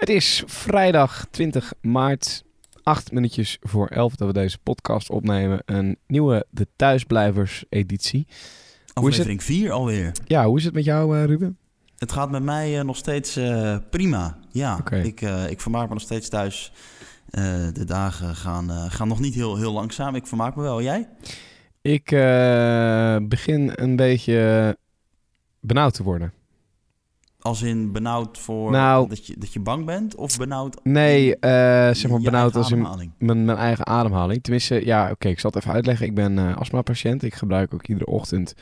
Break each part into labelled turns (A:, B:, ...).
A: Het is vrijdag 20 maart, acht minuutjes voor elf dat we deze podcast opnemen. Een nieuwe De Thuisblijvers editie.
B: Aflevering 4 alweer.
A: Ja, hoe is het met jou eh, Ruben?
B: Het gaat met mij eh, nog steeds eh, prima. Ja, ik, ik vermaak me nog steeds thuis. De dagen gaan, gaan nog niet heel, heel langzaam. Ik vermaak me wel. Jij?
A: Ik begin een beetje benauwd te worden.
B: Als in benauwd voor
A: Nou-
B: dat, je, dat je bang bent? Of benauwd
A: Nee, eh, zeg maar benauwd als in mijn, mijn eigen ademhaling. Tenminste, ja, oké, ik zal het even uitleggen. Ik ben eh astma-patiënt. Ik gebruik ook iedere ochtend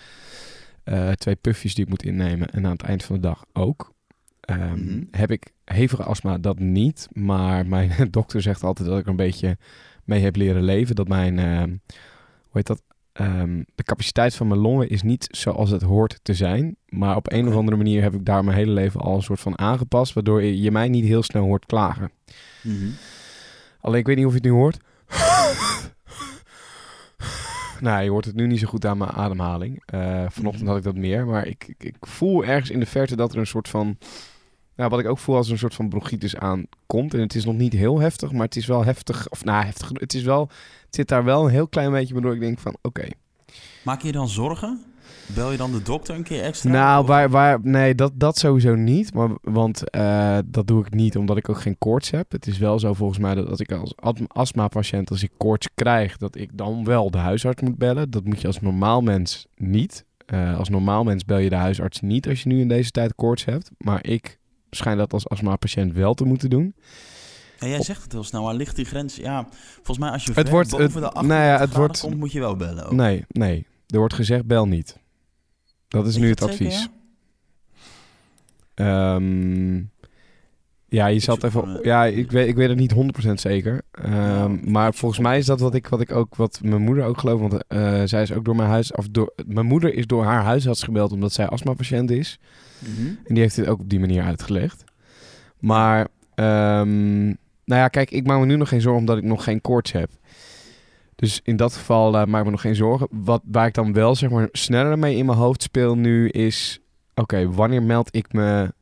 A: eh, twee puffjes die ik moet innemen. En aan het eind van de dag ook. Ehm,
B: Mhm.
A: Heb ik hevige astma? Dat niet. Maar mijn dokter zegt altijd dat ik een beetje mee heb leren leven. Dat mijn, hoe heet dat? Ehm, de capaciteit van mijn longen is niet zoals het hoort te zijn. Maar op een of andere manier heb ik daar mijn hele leven al een soort van aangepast. Waardoor je mij niet heel snel hoort klagen.
B: Mhm.
A: Alleen ik weet niet of je het nu hoort. nou, je hoort het nu niet zo goed aan mijn ademhaling. Eh, vanochtend had ik dat meer. Maar ik, ik, ik voel ergens in de verte dat er een soort van... Nou, wat ik ook voel als een soort van bronchitis aankomt. En het is nog niet heel heftig, maar het is wel heftig. Of nou, heftig. Het is wel... Het zit daar wel een heel klein beetje waardoor ik denk van... Oké,
B: Maak je dan zorgen? Bel je dan de dokter een keer extra?
A: Nou,
B: Of-
A: waar, waar, nee, dat, dat sowieso niet. Maar, want eh, dat doe ik niet omdat ik ook geen koorts heb. Het is wel zo volgens mij dat als ik als astma- astma-patiënt, als ik koorts krijg, dat ik dan wel de huisarts moet bellen. Dat moet je als normaal mens niet. Eh, als normaal mens bel je de huisarts niet als je nu in deze tijd koorts hebt. Maar ik schijn dat als astma-patiënt wel te moeten doen.
B: Ja, jij zegt het heel snel, maar ligt die grens... Ja, volgens mij als je
A: Het wordt-
B: boven
A: het-
B: de
A: nou
B: 38
A: ja, het wordt-
B: komt, moet je wel bellen. ook.
A: Nee, nee. Er wordt gezegd bel niet. Dat is nu het
B: zeker,
A: advies.
B: ja?
A: Ehm, ja, je zat even.
B: eh,
A: Ja, ik weet, ik weet het niet 100% zeker. Ehm,
B: ik
A: maar volgens mij is dat wat ik, wat ik ook, wat mijn moeder ook gelooft. Want eh, zij is ook door mijn huis, of door, mijn moeder is door haar huisarts gebeld omdat zij astmapatiënt is.
B: Mhm.
A: En die heeft dit ook op die manier uitgelegd. Maar, ehm, nou ja, kijk, ik maak me nu nog geen zorgen omdat ik nog geen koorts heb. Dus in dat geval eh, maak ik me nog geen zorgen. Wat, waar ik dan wel zeg maar sneller mee in mijn hoofd speel nu is... Oké, wanneer meld ik me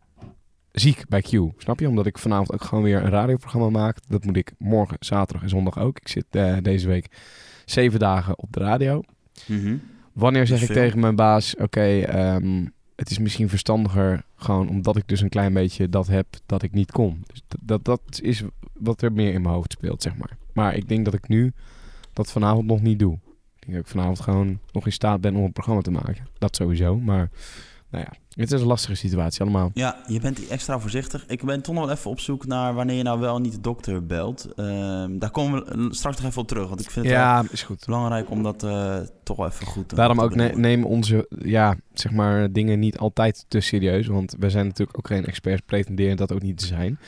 A: ziek bij Q? Snap je? Omdat ik vanavond ook gewoon weer een radioprogramma maak. Dat moet ik morgen, zaterdag en zondag ook. Ik zit eh, deze week zeven dagen op de radio.
B: Mhm.
A: Wanneer zeg ik
B: veel.
A: tegen mijn baas: Oké, ehm, het is misschien verstandiger, gewoon omdat ik dus een klein beetje dat heb, dat ik niet kom. Dus dat, dat, dat is wat er meer in mijn hoofd speelt, zeg maar. Maar ik denk dat ik nu dat vanavond nog niet doe. Ik denk dat ik vanavond gewoon nog in staat ben om een programma te maken. Dat sowieso, maar nou ja, het is een lastige situatie allemaal.
B: Ja, je bent extra voorzichtig. Ik ben toch nog wel even op zoek naar wanneer je nou wel niet de dokter belt. Ehm, daar komen we straks nog even op terug. Want ik vind het wel
A: Ja, is goed.
B: belangrijk om dat eh, toch wel even goed te
A: Daarom
B: te
A: ook ne
B: benoemen.
A: neem onze ja, zeg maar, dingen niet altijd te serieus. Want we zijn natuurlijk ook geen experts, pretenderen dat ook niet te zijn.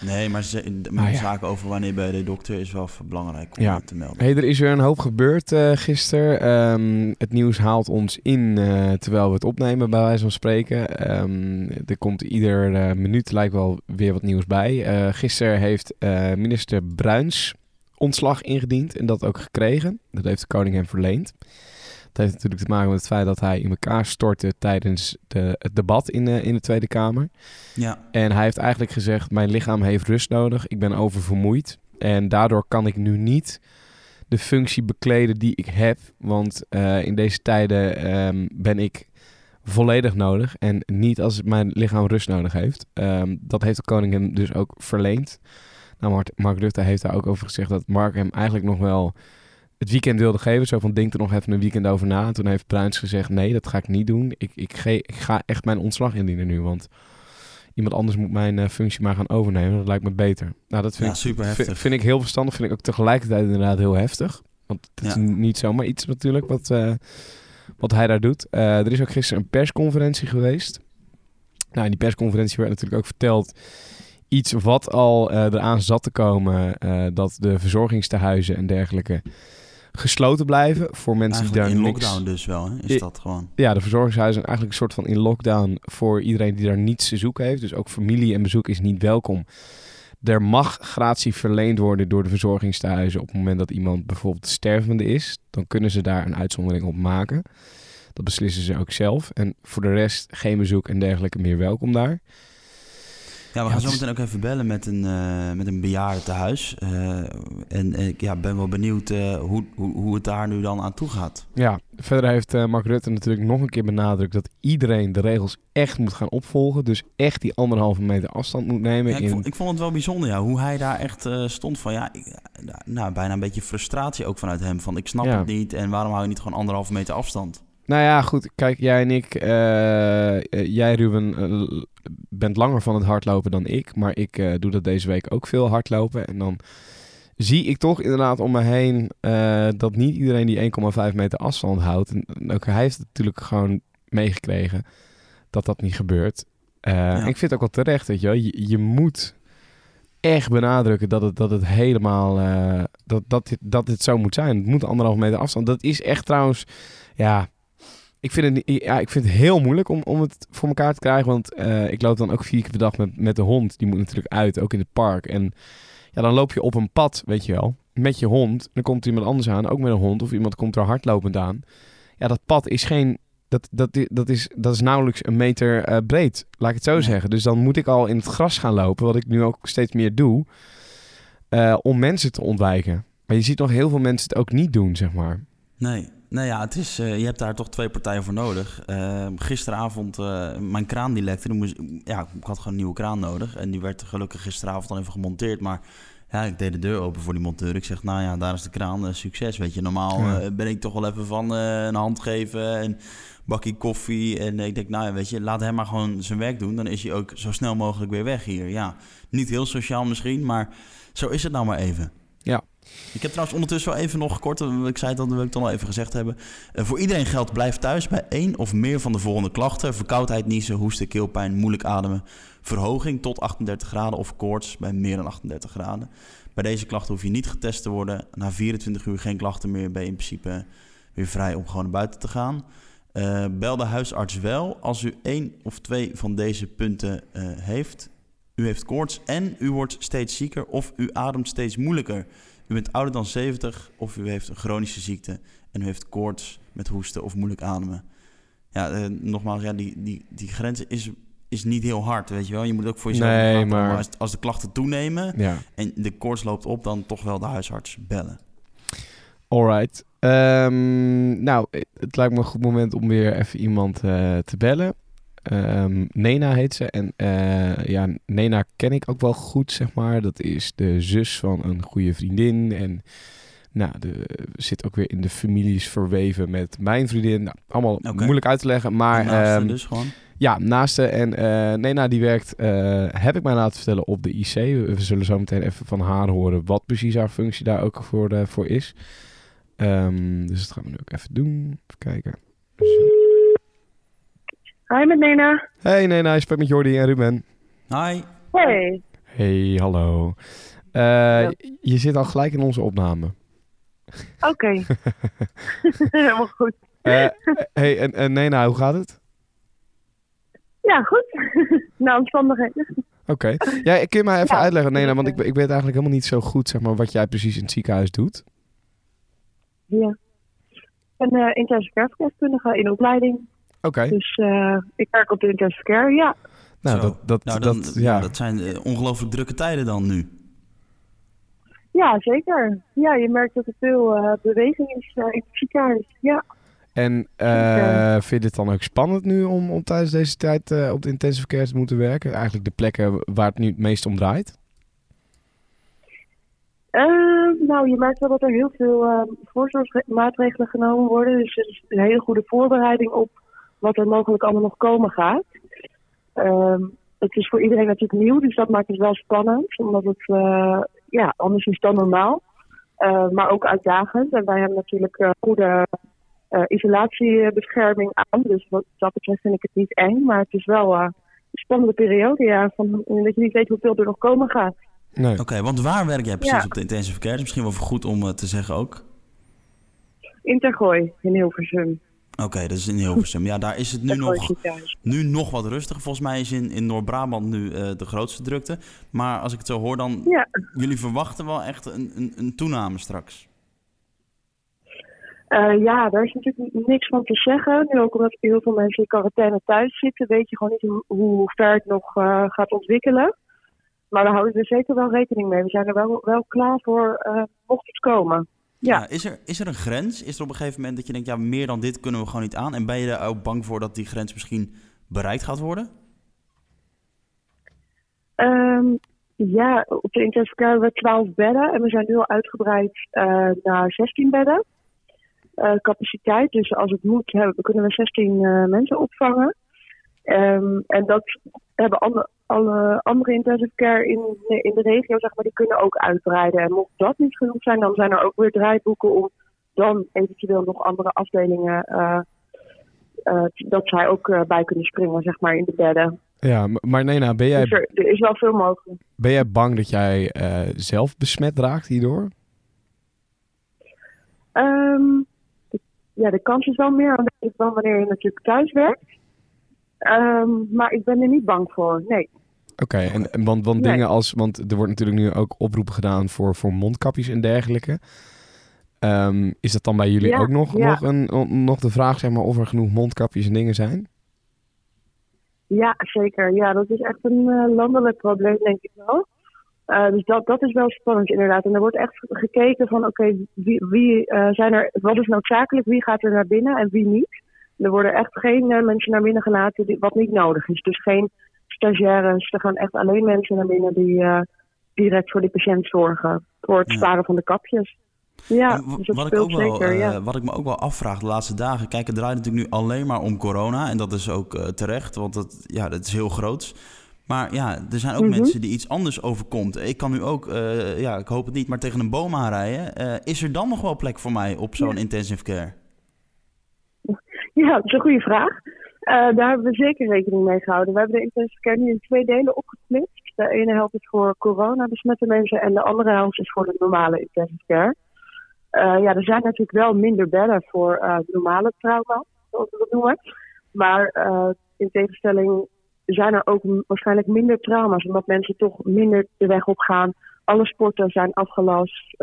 B: Nee, maar, ze,
A: Maar ja.
B: zaken over wanneer bij de dokter is wel belangrijk om
A: Ja.
B: te melden.
A: Hey, er is weer een hoop gebeurd eh gisteren. Ehm, het nieuws haalt ons in eh, terwijl we het opnemen, bij wijze van spreken. Ehm, er komt ieder eh, minuut lijkt wel weer wat nieuws bij. Gisteren heeft minister Bruins ontslag ingediend en dat ook gekregen. Dat heeft de koning hem verleend. Dat heeft natuurlijk te maken met het feit dat hij in elkaar stortte tijdens de, het debat in, de in de Tweede Kamer.
B: Ja,
A: En hij heeft eigenlijk gezegd: Mijn lichaam heeft rust nodig. Ik ben oververmoeid. En daardoor kan ik nu niet de functie bekleden die ik heb. Want eh, in deze tijden ehm, ben ik volledig nodig. En niet als mijn lichaam rust nodig heeft. Ehm, dat heeft de koning hem dus ook verleend. Nou, Mark Rutte heeft daar ook over gezegd dat Mark hem eigenlijk nog wel het weekend wilde geven. Zo van, denk er nog even een weekend over na. En toen heeft Bruins gezegd, nee, dat ga ik niet doen. Ik, ik, ge- ik ga echt mijn ontslag indienen nu, want iemand anders moet mijn eh, functie maar gaan overnemen. Dat lijkt me beter. Nou, dat vind,
B: Ja,
A: ik,
B: super
A: vind,
B: heftig.
A: vind ik heel verstandig. Vind ik ook tegelijkertijd inderdaad heel heftig. Want het is niet zomaar iets natuurlijk wat, eh, wat hij daar doet. Eh, er is ook gisteren een persconferentie geweest. Nou, in die persconferentie werd natuurlijk ook verteld iets wat al eraan zat te komen, dat de verzorgingstehuizen en dergelijke gesloten blijven voor mensen
B: eigenlijk
A: die
B: in
A: daar niks...
B: lockdown dus wel, hè? is dat gewoon.
A: Ja, de verzorgingshuizen zijn eigenlijk een soort van in lockdown voor iedereen die daar niets te zoeken heeft. Dus ook familie en bezoek is niet welkom. Er mag gratie verleend worden door de verzorgingstehuizen op het moment dat iemand bijvoorbeeld stervende is. Dan kunnen ze daar een uitzondering op maken. Dat beslissen ze ook zelf. En voor de rest geen bezoek en dergelijke meer welkom daar.
B: Ja, we gaan zo meteen ook even bellen met een, uh, met een bejaarde tehuis. Uh, en ik ja, ben wel benieuwd uh, hoe, hoe, hoe het daar nu dan aan toe gaat.
A: Ja, verder heeft Mark Rutte natuurlijk nog een keer benadrukt dat iedereen de regels echt moet gaan opvolgen. Dus echt die anderhalve meter afstand moet nemen.
B: Ja, ik, vond, ik, vond, het wel bijzonder, ja, hoe hij daar echt stond van, ja, ik, nou, bijna een beetje frustratie ook vanuit hem. Van ik snap het niet en waarom hou je niet gewoon anderhalve meter afstand?
A: Nou ja, goed. Kijk, jij en ik, jij Ruben, bent langer van het hardlopen dan ik. Maar ik uh, doe dat deze week ook veel hardlopen. En dan zie ik toch inderdaad om me heen dat niet iedereen die 1,5 meter afstand houdt. En ook hij heeft het natuurlijk gewoon meegekregen dat dat niet gebeurt. Ja. Ik vind het ook wel terecht, weet je, je, je moet echt benadrukken dat het, dat het helemaal dat, dat, dit, dat dit zo moet zijn. Het moet anderhalve meter afstand. Dat is echt trouwens, ja, ik vind, het, ja, ik vind het heel moeilijk om, om het voor elkaar te krijgen. Want uh, ik loop dan ook vier keer per dag met, met de hond. Die moet natuurlijk uit, ook in het park. En ja, dan loop je op een pad, weet je wel, met je hond. Dan komt iemand anders aan, ook met een hond. Of iemand komt er hardlopend aan. Ja, dat pad is geen... Dat, dat, dat, is, dat is nauwelijks een meter uh, breed, laat ik het zo zeggen. Dus dan moet ik al in het gras gaan lopen, wat ik nu ook steeds meer doe, uh, om mensen te ontwijken. Maar je ziet nog heel veel mensen het ook niet doen, zeg maar.
B: Nee, nou ja, het is, uh, je hebt daar toch twee partijen voor nodig. Uh, gisteravond, uh, mijn kraan die lekte. Moest, ja, ik had gewoon een nieuwe kraan nodig. En die werd gelukkig gisteravond dan even gemonteerd. Maar ja, ik deed de deur open voor die monteur. Ik zeg, nou ja, daar is de kraan. succes, weet je. Normaal ja. ben ik toch wel even van een hand geven en bakje koffie. En ik denk, nou ja, weet je, laat hem maar gewoon zijn werk doen. Dan is hij ook zo snel mogelijk weer weg hier. Ja, niet heel sociaal misschien, maar zo is het nou maar even.
A: Ja,
B: ik heb trouwens ondertussen wel even nog kort, ik zei het dat wil ik dan al even gezegd hebben. Uh, voor iedereen geldt, blijf thuis bij één of meer van de volgende klachten. Verkoudheid, niezen, hoesten, keelpijn, moeilijk ademen. Verhoging tot 38 graden of koorts bij meer dan 38 graden. Bij deze klachten hoef je niet getest te worden. Na 24 uur geen klachten meer, ben je in principe weer vrij om gewoon naar buiten te gaan. Uh, bel de huisarts wel als u één of twee van deze punten uh, heeft. U heeft koorts en u wordt steeds zieker of u ademt steeds moeilijker. U bent ouder dan 70 of u heeft een chronische ziekte en u heeft koorts met hoesten of moeilijk ademen. Ja, eh, nogmaals, ja, die, die, die grens is, is niet heel hard, weet je wel. Je moet ook voor jezelf...
A: Nee, maar...
B: Als, als, de klachten toenemen
A: ja.
B: en de koorts loopt op, dan toch wel de huisarts bellen.
A: Alright. Um, nou, het lijkt me een goed moment om weer even iemand uh, te bellen. Um, Nena heet ze. En uh, ja, Nena ken ik ook wel goed, zeg maar. Dat is de zus van een goede vriendin. En nou, de, zit ook weer in de families verweven met mijn vriendin. Nou, allemaal okay. moeilijk uit te leggen. Maar
B: naaste um, dus gewoon?
A: Ja, naaste. En uh, Nena die werkt, uh, heb ik mij laten vertellen, op de IC. We, we, zullen zo meteen even van haar horen wat precies haar functie daar ook voor, voor is. Um, dus dat gaan we nu ook even doen. Even kijken. Zo.
C: Hi, met Nena.
A: Hey Nena, je spreekt met Jordi en Ruben.
B: Hi.
C: Hey.
A: Hey, hallo. Uh, ja. Je zit al gelijk in onze opname.
C: Oké. Okay. Helemaal goed.
A: Uh, hey, en, en Nena, hoe gaat het?
C: Ja, goed. nou, omstandigheden.
A: Oké. Okay. Ja, kun je mij even ja, uitleggen, Nena, want ik, ik weet eigenlijk helemaal niet zo goed zeg maar, wat jij precies in het ziekenhuis doet.
C: Ja. Ik ben uh, intensive care in opleiding.
A: Okay.
C: Dus uh, ik werk op de intensive care, ja.
A: Nou, dat, dat,
B: nou, dan,
A: dat, ja.
B: dat zijn uh, ongelooflijk drukke tijden dan nu.
C: Ja, zeker. Ja, je merkt dat er veel uh, beweging is in het ziekenhuis, ja.
A: En vind je het dan ook spannend nu om, om tijdens deze tijd op de intensive care te moeten werken? Eigenlijk de plekken waar het nu het meest om draait?
C: nou, je merkt wel dat er heel veel voorzorgsmaatregelen genomen worden. Dus er is een hele goede voorbereiding op wat er mogelijk allemaal nog komen gaat. Um, het is voor iedereen natuurlijk nieuw, dus dat maakt het wel spannend. Omdat het, uh, ja, anders is dan normaal. Uh, maar ook uitdagend. En wij hebben natuurlijk uh, goede isolatiebescherming aan. Dus wat dat betreft vind ik het niet eng. Maar het is wel een spannende periode, ja. Van, dat je niet weet hoeveel er nog komen gaat.
B: Nee. Oké, okay, want waar werk jij precies ja. op de intensive care? Misschien wel goed om te zeggen ook.
C: In Tergooi, in Hilversum.
B: Oké, okay, dat is in Hilversum. Ja, daar is het nu, nog, nu nog wat rustiger. Volgens mij is in, in Noord-Brabant nu uh, de grootste drukte. Maar als ik het zo hoor, dan...
C: Ja.
B: Jullie verwachten wel echt een, een, een toename straks.
C: Uh, ja, daar is natuurlijk niks van te zeggen. Nu ook omdat heel veel mensen in quarantaine thuis zitten... weet je gewoon niet hoe, hoe ver het nog uh, gaat ontwikkelen. maar we houden er zeker wel rekening mee. We zijn er wel, wel klaar voor, mocht het komen. Ja. ja.
B: is, er, is er een grens? Is er op een gegeven moment dat je denkt, ja, meer dan dit kunnen we gewoon niet aan? En ben je er ook bang voor dat die grens misschien bereikt gaat worden?
C: Um, ja, op de intensive hebben we 12 bedden en we zijn nu al uitgebreid uh, naar 16 bedden. Uh, capaciteit, dus als het moet, hebben, kunnen we 16 uh, mensen opvangen. Um, en dat hebben andere, alle andere intensive care in, in de regio, zeg maar, die kunnen ook uitbreiden. En mocht dat niet genoeg zijn, dan zijn er ook weer draaiboeken om dan eventueel nog andere afdelingen, dat zij ook bij kunnen springen, zeg maar, in de bedden.
A: Ja, maar Nena, ben jij...
C: Dus er, er, is wel veel mogelijk.
A: Ben jij bang dat jij zelf besmet raakt hierdoor?
C: Um, ja, de kans is wel meer dan wanneer je natuurlijk thuis werkt. Um, maar ik ben er niet bang voor, nee.
A: Oké, okay, en, want, want nee. dingen als... Want er wordt natuurlijk nu ook oproepen gedaan voor, voor mondkapjes en dergelijke. Um, is dat dan bij jullie
C: ja,
A: ook nog,
C: ja.
A: nog, een, nog de vraag, zeg maar, of er genoeg mondkapjes en dingen zijn?
C: Ja, zeker. Ja, dat is echt een uh, landelijk probleem, denk ik wel. Uh, dus dat, dat is wel spannend, inderdaad. En er wordt echt gekeken van, oké, okay, wie, wie uh, zijn er, wat is noodzakelijk, wie gaat er naar binnen en wie niet. Er worden echt geen mensen naar binnen gelaten die, wat niet nodig is. Dus geen stagiaires, er gaan echt alleen mensen naar binnen die direct voor die patiënt zorgen. Voor het sparen van de kapjes. Ja, dus
B: wat, ik ook wel, zeker, ja. uh, wat ik me ook wel afvraag de laatste dagen. Kijk, het draait natuurlijk nu alleen maar om corona. En dat is ook uh, terecht, want dat, ja, dat is heel groot. Maar ja, er zijn ook mm -hmm. mensen die iets anders overkomt. Ik kan nu ook, uh, ja, ik hoop het niet, maar tegen een boom aanrijden. is er dan nog wel plek voor mij op zo'n ja. intensive care?
C: Ja, dat is een goede vraag. daar hebben we zeker rekening mee gehouden. We hebben de intensive care nu in twee delen opgesplitst. De ene helft is voor corona besmette mensen en de andere helft is voor de normale intensive care. Uh, ja, er zijn natuurlijk wel minder bedden voor uh, normale trauma, zoals we dat noemen. Maar in tegenstelling zijn er ook waarschijnlijk minder trauma's, omdat mensen toch minder de weg op gaan. Alle sporten zijn afgelast.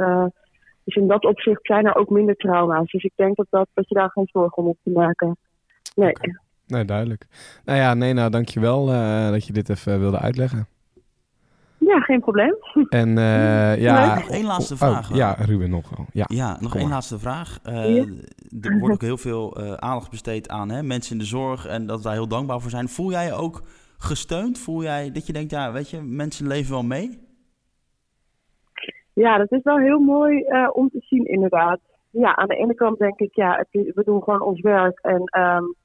C: Dus in dat opzicht zijn er ook minder trauma's. Dus ik denk dat, dat, dat je daar geen zorgen om hoeft te maken. Nee.
A: Okay. Nee, duidelijk. Nou ja, Nena, dankjewel dat je dit even wilde uitleggen.
C: Ja, geen probleem.
A: En uh, ja...
B: Nog één laatste vraag.
A: Oh, ja, Ruben nog wel. Ja,
B: ja nog één laatste vraag. Uh, ja. Er wordt ook heel veel uh, aandacht besteed aan hè, mensen in de zorg en dat we daar heel dankbaar voor zijn. Voel jij je ook gesteund? Voel jij dat je denkt, ja, weet je, mensen leven wel mee?
C: Ja, dat is wel heel mooi om te zien inderdaad. Ja, aan de ene kant denk ik, ja, het, we doen gewoon ons werk en... Um,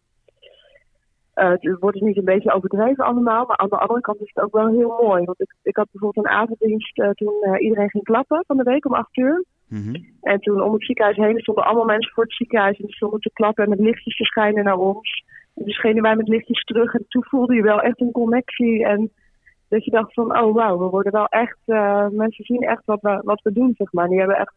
C: uh, het wordt dus niet een beetje overdreven allemaal, maar aan de andere kant is het ook wel heel mooi. Want ik, ik had bijvoorbeeld een avonddienst uh, toen uh, iedereen ging klappen van de week om acht uur.
B: Mm -hmm.
C: En toen om het ziekenhuis heen stonden allemaal mensen voor het ziekenhuis en die stonden te klappen en met lichtjes te schijnen naar ons. En toen schenen wij met lichtjes terug en toen voelde je wel echt een connectie. En dat je dacht van, oh wauw, we worden wel echt, mensen zien echt wat we, wat we doen, zeg maar. Die hebben echt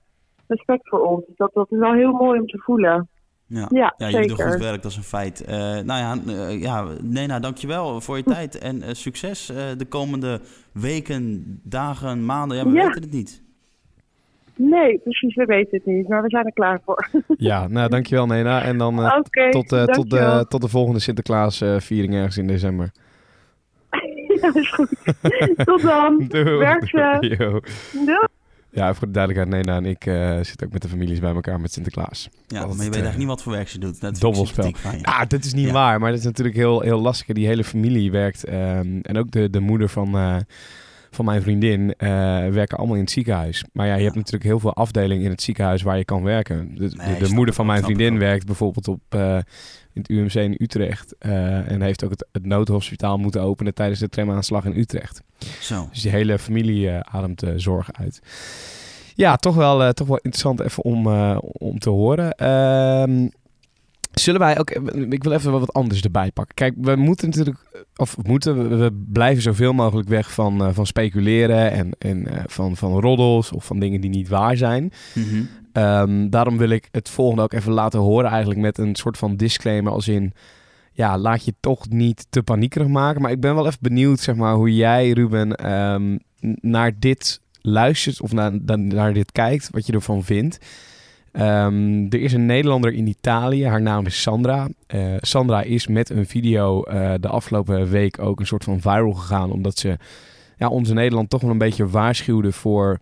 C: respect voor ons. Dus dat, dat is wel heel mooi om te voelen.
B: Ja,
C: ja,
B: ja
C: je
B: doet goed werk, dat is een feit. Uh, nou ja, uh, ja, Nena, dankjewel voor je tijd en uh, succes de komende weken, dagen, maanden. Ja, we ja. weten het niet.
C: Nee, precies, we weten het niet, maar we zijn er klaar voor.
A: Ja, nou dankjewel Nena. En dan
C: okay,
A: tot, tot, de, tot de volgende Sinterklaas-viering ergens in december.
C: Ja, is goed. tot dan.
A: Doei.
C: Werk ze. Doei.
A: Ja, voor de duidelijkheid, Nena en ik uh, zitten ook met de families bij elkaar met Sinterklaas.
B: Ja, maar je weet eigenlijk niet wat voor werk ze doet. Dat
A: dobbelspel. Ja, dat is niet ja. waar, maar dat is natuurlijk heel, heel lastig. Die hele familie werkt um, en ook de, de moeder van, uh, van mijn vriendin uh, werken allemaal in het ziekenhuis. Maar ja, je ja. hebt natuurlijk heel veel afdelingen in het ziekenhuis waar je kan werken. De, nee, de, de moeder van mijn vriendin werkt bijvoorbeeld op in het UMC in Utrecht. Uh, en heeft ook het, het, noodhospitaal moeten openen tijdens de tramaanslag in Utrecht.
B: Zo.
A: Dus die hele familie ademt zorg uit. Ja, toch wel, toch wel interessant even om, om te horen. Ehm, zullen wij ook... Ik wil even wat anders erbij pakken. Kijk, we moeten natuurlijk... Of moeten, we blijven zoveel mogelijk weg van, van speculeren en, en van, van roddels of van dingen die niet waar zijn.
B: Mm -hmm.
A: Um, daarom wil ik het volgende ook even laten horen eigenlijk met een soort van disclaimer als in... Ja, laat je toch niet te paniekerig maken. Maar ik ben wel even benieuwd, zeg maar, hoe jij, Ruben, um, naar dit luistert of naar, naar dit kijkt. Wat je ervan vindt. Um, er is een Nederlander in Italië. Haar naam is Sandra. Uh, Sandra is met een video uh, de afgelopen week ook een soort van viral gegaan. Omdat ze ja, onze Nederland toch wel een beetje waarschuwde voor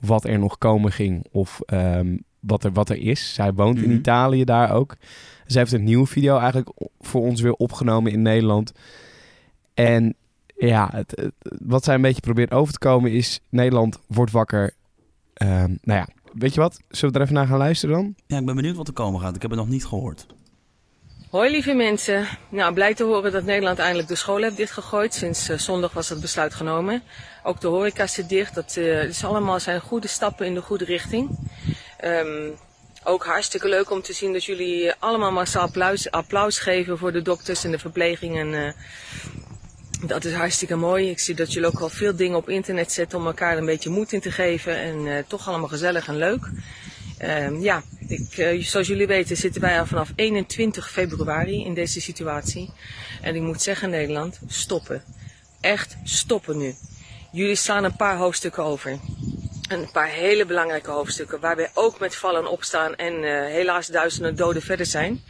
A: wat er nog komen ging. Of ehm, wat, er, wat er is. Zij woont in
B: Mhm.
A: Italië daar ook. Zij heeft een nieuwe video eigenlijk voor ons weer opgenomen in Nederland. En ja, het, het- wat zij een beetje probeert over te komen is... Nederland wordt wakker. Ehm, nou ja, weet je wat? Zullen we er even naar gaan luisteren dan?
B: Ja, ik ben benieuwd wat er komen gaat. Ik heb het nog niet gehoord.
D: Hoi lieve mensen. Nou, blij te horen dat Nederland eindelijk de scholen heeft dichtgegooid. Sinds eh, zondag was het besluit genomen. Ook de horeca zit dicht. Dat eh, is allemaal zijn goede stappen in de goede richting. Ehm, ook hartstikke leuk om te zien dat jullie allemaal massaal applaus, applaus geven voor de dokters en de verpleging. En, eh, dat is hartstikke mooi. Ik zie dat jullie ook al veel dingen op internet zetten om elkaar een beetje moed in te geven. En eh, toch allemaal gezellig en leuk. Ehm, ja, ik, eh, zoals jullie weten zitten wij al vanaf 21 februari in deze situatie. En ik moet zeggen Nederland, stoppen. Echt stoppen nu. Jullie slaan een paar hoofdstukken over. Een paar hele belangrijke hoofdstukken waar ook met vallen en opstaan en eh, helaas duizenden doden verder zijn.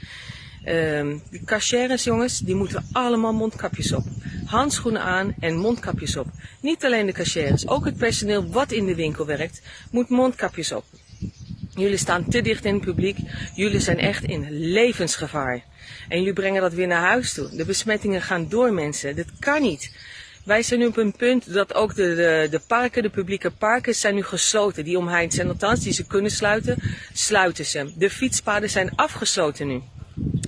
D: Ehm die cashiers, jongens, die moeten allemaal mondkapjes op. Handschoenen aan en mondkapjes op. Niet alleen de cashiers, ook het personeel wat in de winkel werkt, moet mondkapjes op. Jullie staan te dicht in het publiek. Jullie zijn echt in levensgevaar. En jullie brengen dat weer naar huis toe. De besmettingen gaan door mensen. Dat kan niet. Wij zijn nu op een punt dat ook de, de, de parken, de publieke parken, zijn nu gesloten. Die omheind zijn, althans die ze kunnen sluiten, sluiten ze. De fietspaden zijn afgesloten nu.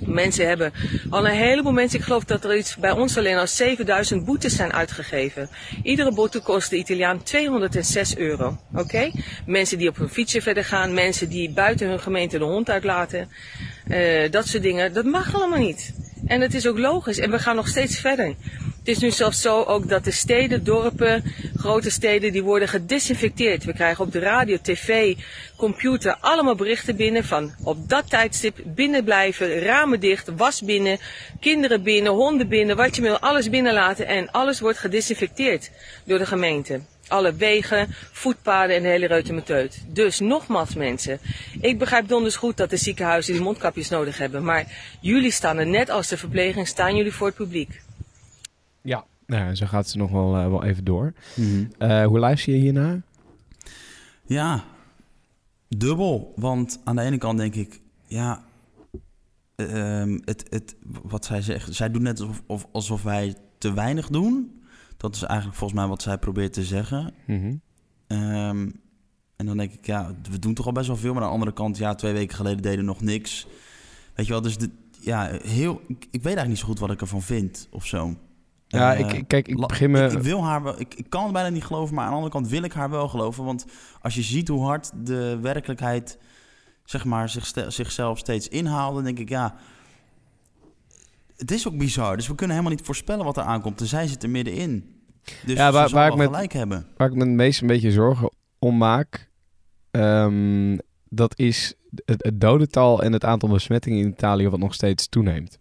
D: Mensen hebben al een heleboel mensen, ik geloof dat er iets bij ons alleen al 7000 boetes zijn uitgegeven. Iedere boete kost de Italiaan 206 euro. Oké? Mensen die op hun fietsje verder gaan, mensen die buiten hun gemeente de hond uitlaten. eh, dat soort dingen, dat mag allemaal niet. En het is ook logisch en we gaan nog steeds verder. Het is nu zelfs zo ook dat de steden, dorpen, grote steden, die worden gedesinfecteerd. We krijgen op de radio, tv, computer allemaal berichten binnen van op dat tijdstip binnen blijven, ramen dicht, was binnen, kinderen binnen, honden binnen, wat je wil, alles binnenlaten en alles wordt gedesinfecteerd door de gemeente. Alle wegen, voetpaden en de hele reutemeteut. Dus nogmaals mensen, ik begrijp donders goed dat de ziekenhuizen die mondkapjes nodig hebben. Maar jullie staan er net als de verpleging, staan jullie voor het publiek.
A: Ja. Nou, zo gaat ze nog wel, eh, wel even door. Eh, hoe luister je hiernaar?
B: Ja, dubbel. Want aan de ene kant denk ik, ja, ehm, het, het, wat zij zegt, zij doet net alsof, of- alsof wij te weinig doen. Dat is eigenlijk volgens mij wat zij probeert te zeggen.
A: Mhm.
B: Ehm, en dan denk ik, ja, we doen toch al best wel veel. Maar aan de andere kant, ja, twee weken geleden deden we nog niks. Weet je wel, dus de, ja, heel, ik, ik weet eigenlijk niet zo goed wat ik ervan vind of zo.
A: Ja,
B: Eh,
A: ik, kijk, ik begin me...
B: Ik, ik wil haar wel, ik, ik kan het bijna niet geloven, maar aan de andere kant wil ik haar wel geloven. Want als je ziet hoe hard de werkelijkheid, zeg maar, zich, zichzelf steeds inhaalt, dan denk ik, ja. Het is ook bizar. Dus we kunnen helemaal niet voorspellen wat er aankomt. En zij zit er middenin. Dus
A: Ja, waar- waar ik met-
B: gelijk hebben.
A: waar ik me het meest een beetje zorgen om maak, ehm, dat is het, het dodental en het aantal besmettingen in Italië wat nog steeds toeneemt.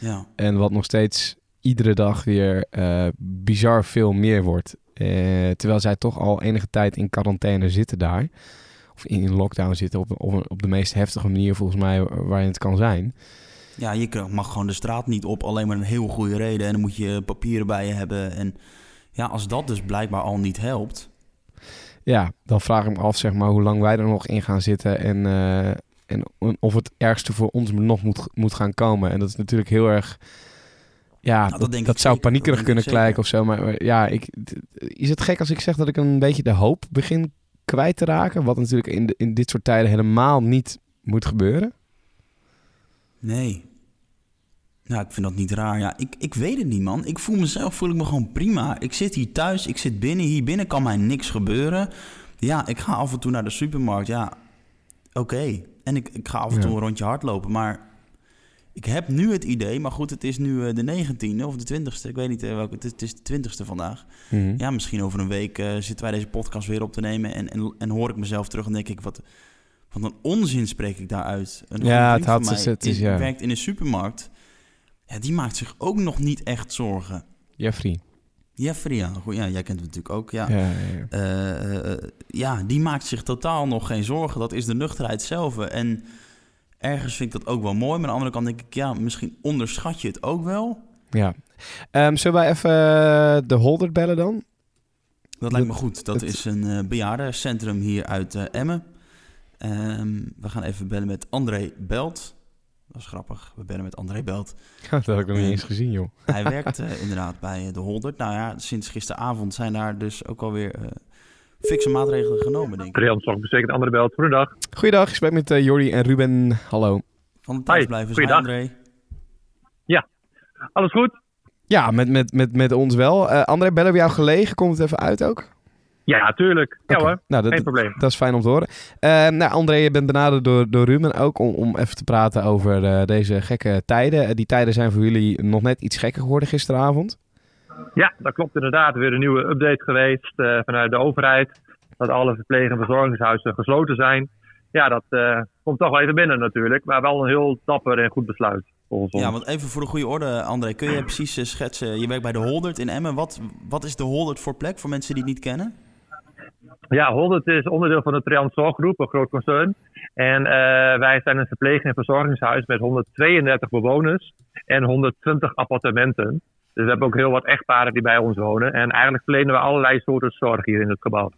B: Ja.
A: En wat nog steeds iedere dag weer eh, bizar veel meer wordt. Eh, terwijl zij toch al enige tijd in quarantaine zitten daar. Of in, lockdown zitten op, op, op de meest heftige manier volgens mij waarin het kan zijn.
B: ja, je mag gewoon de straat niet op, alleen maar een heel goede reden. En dan moet je papieren bij je hebben. En ja, als dat dus blijkbaar al niet helpt.
A: Ja, dan vraag ik me af zeg maar, hoe lang wij er nog in gaan zitten. En, eh, en of het ergste voor ons nog moet, moet gaan komen. En dat is natuurlijk heel erg... Ja,
B: Nou, dat
A: dat,
B: denk
A: dat
B: ik
A: zou
B: zeker.
A: paniekerig
B: Dat
A: kunnen
B: denk ik
A: lijken of zo. Maar maar ja, ik, is het gek als ik zeg dat ik een beetje de hoop begin kwijt te raken? Wat natuurlijk in, de, in dit soort tijden helemaal niet moet gebeuren.
B: Nee. Nou, ik vind dat niet raar. Ja, ik, ik weet het niet, man. Ik voel mezelf, voel ik me gewoon prima. Ik zit hier thuis, ik zit binnen. Hier binnen kan mij niks gebeuren. Ja, ik ga af en toe naar de supermarkt. Ja, oké. En ik, ik ga af en toe
A: Ja.
B: een rondje hardlopen. Maar ik heb nu het idee... Maar goed, het is nu eh, de 19e of de 20e. Ik weet niet eh, welke. Het is, de 20e vandaag.
A: Mhm.
B: Ja, misschien over een week eh, zitten wij deze podcast weer op te nemen. En, en, en hoor ik mezelf terug en denk ik... Wat, wat een onzin spreek ik daaruit. Een
A: Ja, het had- is-
B: die
A: ja.
B: werkt in een supermarkt. Ja, die maakt zich ook nog niet echt zorgen.
A: Jeffrey.
B: Jeffrey, ja, goed, ja jij kent hem natuurlijk ook. Ja.
A: Ja, ja, ja.
B: Eh, eh, ja, die maakt zich totaal nog geen zorgen. Dat is de nuchterheid zelf. En ergens vind ik dat ook wel mooi. Maar aan de andere kant denk ik, ja, misschien onderschat je het ook wel.
A: ja. Ehm, zullen wij even eh, de holder bellen dan?
B: Dat lijkt me goed. Dat is een uh, bejaardencentrum hier uit uh, Emmen. Um, we gaan even bellen met André Belt. Dat is grappig. We bellen met André Belt.
A: Ja, dat heb ik nog niet eens gezien, joh.
B: Hij werkt uh, inderdaad bij de Holdert. Nou ja, sinds gisteravond zijn daar dus ook alweer fikse maatregelen genomen, denk ik.
E: Rian Zorg bezekerd André Belt. Goedendag.
A: Goeiedag, ik spreek met uh, Jordi en Ruben. Hallo.
B: Van de thuisblijvers. André.
E: Ja, alles goed?
A: Ja, met, met, met, met ons wel. Uh, André, bellen we jou gelegen? Komt het even uit ook?
E: Ja, tuurlijk. Ja hoor,
A: Nou, dat,
E: geen probleem.
A: Dat is fijn om te horen. Eh, nou, André, je bent benaderd door, door Ruben ook om, om even te praten over eh, deze gekke tijden. Die tijden zijn voor jullie nog net iets gekker geworden gisteravond.
E: Ja, dat klopt inderdaad. Weer een nieuwe update geweest eh, vanuit de overheid. Dat alle verpleeg- en verzorgingshuizen gesloten zijn. Ja, dat eh, komt toch wel even binnen natuurlijk. Maar wel een heel dapper en goed besluit. Volgens ons.
B: Ja, want even voor de goede orde, André. Kun je precies eh, schetsen, je werkt bij de Holdert in Emmen. Wat, wat is de Holdert voor plek voor mensen die het niet kennen?
E: Ja, Holdert is onderdeel van de Triant Zorggroep, een groot concern. En wij zijn een verpleeg- en verzorgingshuis met 132 bewoners en 120 appartementen. Dus we hebben ook heel wat echtparen die bij ons wonen. En eigenlijk verlenen we allerlei soorten zorg hier in het gebouw.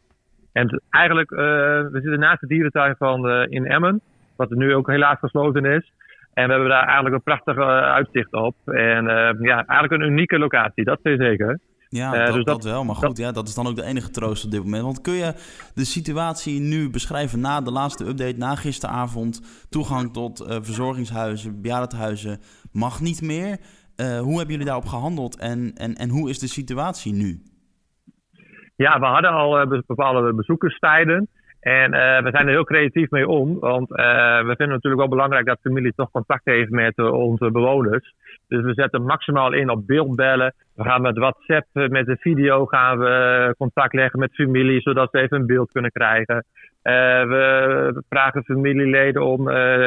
E: En eigenlijk, eh, we zitten naast de dierentuin van eh, in Emmen, wat nu ook helaas gesloten is. En we hebben daar eigenlijk een prachtig eh, uitzicht op. En ja, eigenlijk een unieke locatie, dat is zeker.
B: Ja, dat,
E: dus
B: dat,
E: dat-
B: wel. Maar goed, ja, dat is dan ook de enige troost op dit moment. Want kun je de situatie nu beschrijven na de laatste update, na gisteravond? Toegang tot verzorgingshuizen, bejaardenhuizen mag niet meer. Eh, hoe hebben jullie daarop gehandeld en, en, en hoe is de situatie nu?
E: Ja, we hadden al eh, be- bepaalde bezoekerstijden. En eh, we zijn er heel creatief mee om. Want we vinden het natuurlijk wel belangrijk dat familie toch contact heeft met onze bewoners. Dus we zetten maximaal in op beeldbellen. We gaan met WhatsApp, met de video gaan we contact leggen met familie, zodat ze even een beeld kunnen krijgen. We vragen familieleden om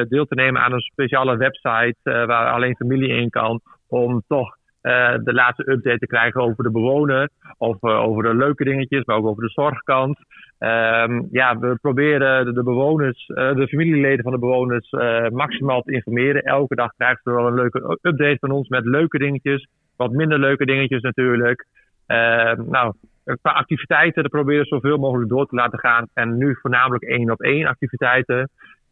E: deel te nemen aan een speciale website waar alleen familie in kan. Om toch eh, de laatste update te krijgen over de bewoner. Of eh, over de leuke dingetjes, maar ook over de zorgkant. Ehm, ja, we proberen de, bewoners, eh, de familieleden van de bewoners maximaal te informeren. Elke dag krijgen ze wel een leuke update van ons met leuke dingetjes. Wat minder leuke dingetjes natuurlijk. Ehm, nou, qua activiteiten dat proberen we zoveel mogelijk door te laten gaan. En nu voornamelijk één op één activiteiten.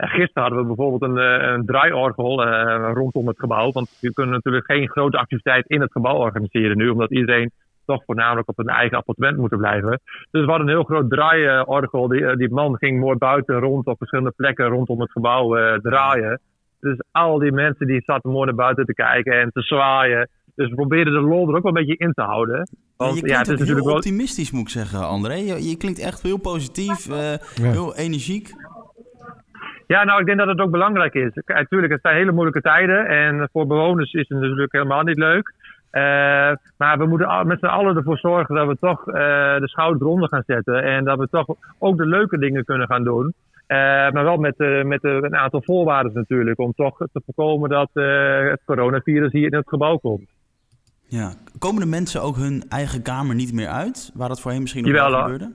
E: Gisteren hadden we bijvoorbeeld een, eh, een draaiorgel eh, rondom het gebouw. Want we kunnen natuurlijk geen grote activiteit in het gebouw organiseren nu. Omdat iedereen toch voornamelijk op een eigen appartement moeten blijven. Dus we hadden een heel groot draaiorgel. Die, eh, die man ging mooi buiten rond op verschillende plekken rondom het gebouw eh, draaien. Dus al die mensen die zaten mooi naar buiten te kijken en te zwaaien. Dus we probeerden de lol er ook wel een beetje in te houden.
B: Ja,
E: Want
B: je
E: ja,
B: klinkt
E: het is
B: ook heel
E: natuurlijk wel.
B: optimistisch, moet ik zeggen, André. Je, je klinkt echt heel positief, eh,
A: Ja.
B: heel energiek.
E: Ja, nou, ik denk dat het ook belangrijk is. Natuurlijk, het zijn hele moeilijke tijden. En voor bewoners is het natuurlijk helemaal niet leuk. Eh, maar we moeten met z'n allen ervoor zorgen dat we toch eh, de schouder eronder gaan zetten. En dat we toch ook de leuke dingen kunnen gaan doen. Eh, maar wel met, met een aantal voorwaarden natuurlijk. Om toch te voorkomen dat het coronavirus hier in het gebouw komt.
B: Ja. Komen de mensen ook hun eigen kamer niet meer uit? Waar dat voorheen misschien nog wel gebeurde?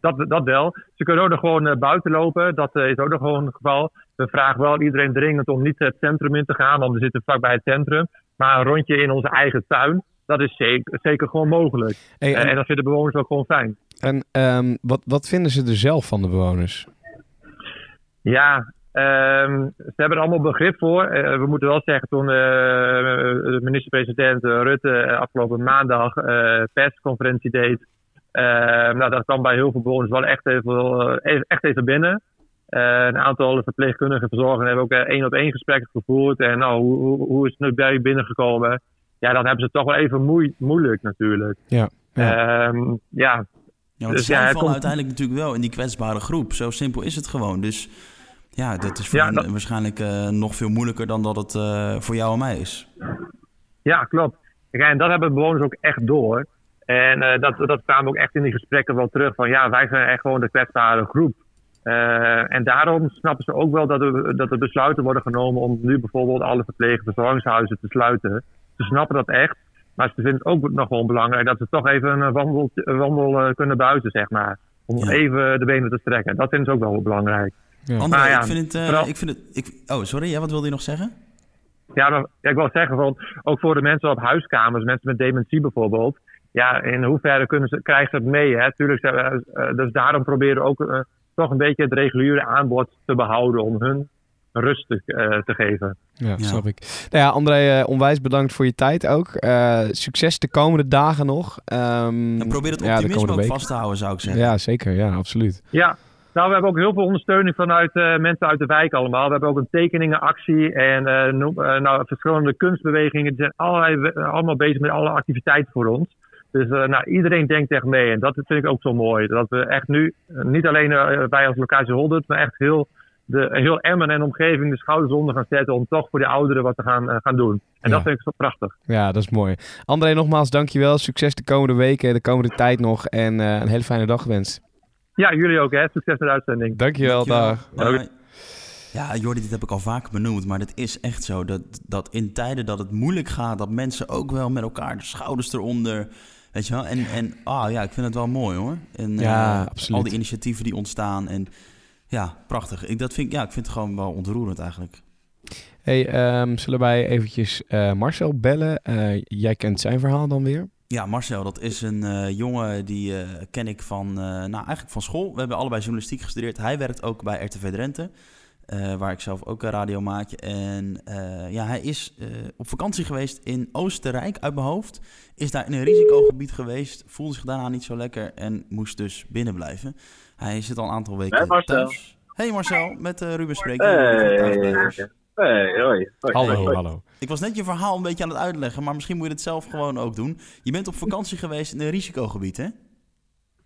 E: Dat, dat wel. Ze kunnen ook nog gewoon eh, buiten lopen. Dat eh, is ook nog gewoon het geval. We vragen wel iedereen dringend om niet het centrum in te gaan, want we zitten vlakbij het centrum. Maar een rondje in onze eigen tuin, dat is zeker, zeker gewoon mogelijk.
A: Hey,
E: Eh,
A: en
E: en dat vinden bewoners ook gewoon fijn.
A: en ehm, wat, wat vinden ze er zelf van de bewoners?
E: Ja, ehm, ze hebben er allemaal begrip voor. We moeten wel zeggen, toen de minister-president Rutte afgelopen maandag eh persconferentie deed. Eh, nou, dat kwam bij heel veel bewoners wel echt even, eh, echt even binnen. Eh, een aantal verpleegkundigen verzorgers hebben ook eh, één op één gesprekken gevoerd. En nou, hoe, hoe, is het nu bij u binnengekomen? Ja, dan hebben ze het toch wel even moe- moeilijk natuurlijk.
A: Ja, ja.
E: Ehm, ja,
B: Ja, want
E: Dus
B: zij
E: ja,
B: vallen
E: komt-
B: uiteindelijk natuurlijk wel in die kwetsbare groep. Zo simpel is het gewoon. Dus ja, dat is voor
E: Ja,
B: hen
E: dat-
B: waarschijnlijk eh, nog veel moeilijker dan dat het voor jou en mij is.
E: Ja, klopt. En dat hebben bewoners ook echt door. En eh, dat, dat kwam ook echt in die gesprekken wel terug. Van ja, wij zijn echt gewoon de kwetsbare groep. Eh, en daarom snappen ze ook wel dat er, dat er besluiten worden genomen om nu bijvoorbeeld alle verpleeg- en verzorgingshuizen te sluiten. Ze snappen dat echt. Maar ze vinden het ook nog wel belangrijk dat ze toch even een wandel, een wandel eh, kunnen buiten, zeg maar. Om
B: Ja.
E: even de benen te strekken. Dat vinden ze ook wel belangrijk.
A: Ja.
B: André,
E: ja,
B: ik vind het... eh,
E: vooral-
B: ik vind het ik, oh, sorry. Ja, wat wilde je nog zeggen?
E: Ja, maar, ja, ik wil zeggen, van, ook voor de mensen op huiskamers, mensen met dementie bijvoorbeeld. Ja, in hoeverre kunnen ze, krijgen ze het mee? Hè? Tuurlijk, uh, dus daarom proberen we ook toch een beetje het reguliere aanbod te behouden om hun rustig te geven.
A: Ja, ja, snap ik. Nou ja, André, onwijs bedankt voor je tijd ook. succes de komende dagen nog. Um,
B: en probeer het optimisme ook vast te houden, zou ik zeggen.
A: Ja, zeker. Ja, absoluut.
E: Ja, nou, we hebben ook heel veel ondersteuning vanuit uh, mensen uit de wijk allemaal. We hebben ook een tekeningenactie en uh, nou, verschillende kunstbewegingen. Die zijn allerlei, allemaal bezig met alle activiteiten voor ons. Dus nou, iedereen denkt echt mee. En dat vind ik ook zo mooi. Dat we echt nu, niet alleen wij als locatie Holdert, maar echt heel, de, heel Emmen en omgeving de schouders onder gaan zetten om toch voor de ouderen wat te gaan, gaan doen. En dat vind ik zo prachtig.
A: Ja, dat is mooi. André, nogmaals dankjewel. Succes de komende weken, de komende tijd nog. En een hele fijne dag gewenst.
E: Ja, jullie ook. Hè. Succes met de uitzending.
A: Dankjewel, dag.
B: Ja, Jordi, dit heb ik al vaker benoemd, maar het is echt zo dat, dat in tijden dat het moeilijk gaat, dat mensen ook wel met elkaar de schouders eronder, weet je wel. En, en ah, ja, ik vind het wel mooi hoor. En
A: ja, uh, absoluut.
B: al die initiatieven die ontstaan en ja, prachtig. Ik, dat vind, ja, ik vind het gewoon wel ontroerend eigenlijk.
A: Hey, um, zullen wij eventjes uh, Marcel bellen? Uh, jij kent zijn verhaal dan weer?
B: Ja, Marcel, dat is een uh, jongen die ken ik van, nou eigenlijk van school. We hebben allebei journalistiek gestudeerd. Hij werkt ook bij RTV Drenthe, waar ik zelf ook een radio maak. En ja, hij is op vakantie geweest in Oostenrijk uit mijn hoofd. Is daar in een risicogebied geweest, voelde zich daarna niet zo lekker en moest dus binnen blijven. Hij zit al een aantal weken hey Marcel. thuis. Hey Marcel, met Ruben spreken.
F: Hey. Hey, hoi.
A: Hallo, hallo.
B: Ik was net je verhaal een beetje aan het uitleggen, maar misschien moet je het zelf gewoon ook doen. Je bent op vakantie geweest in een risicogebied, hè?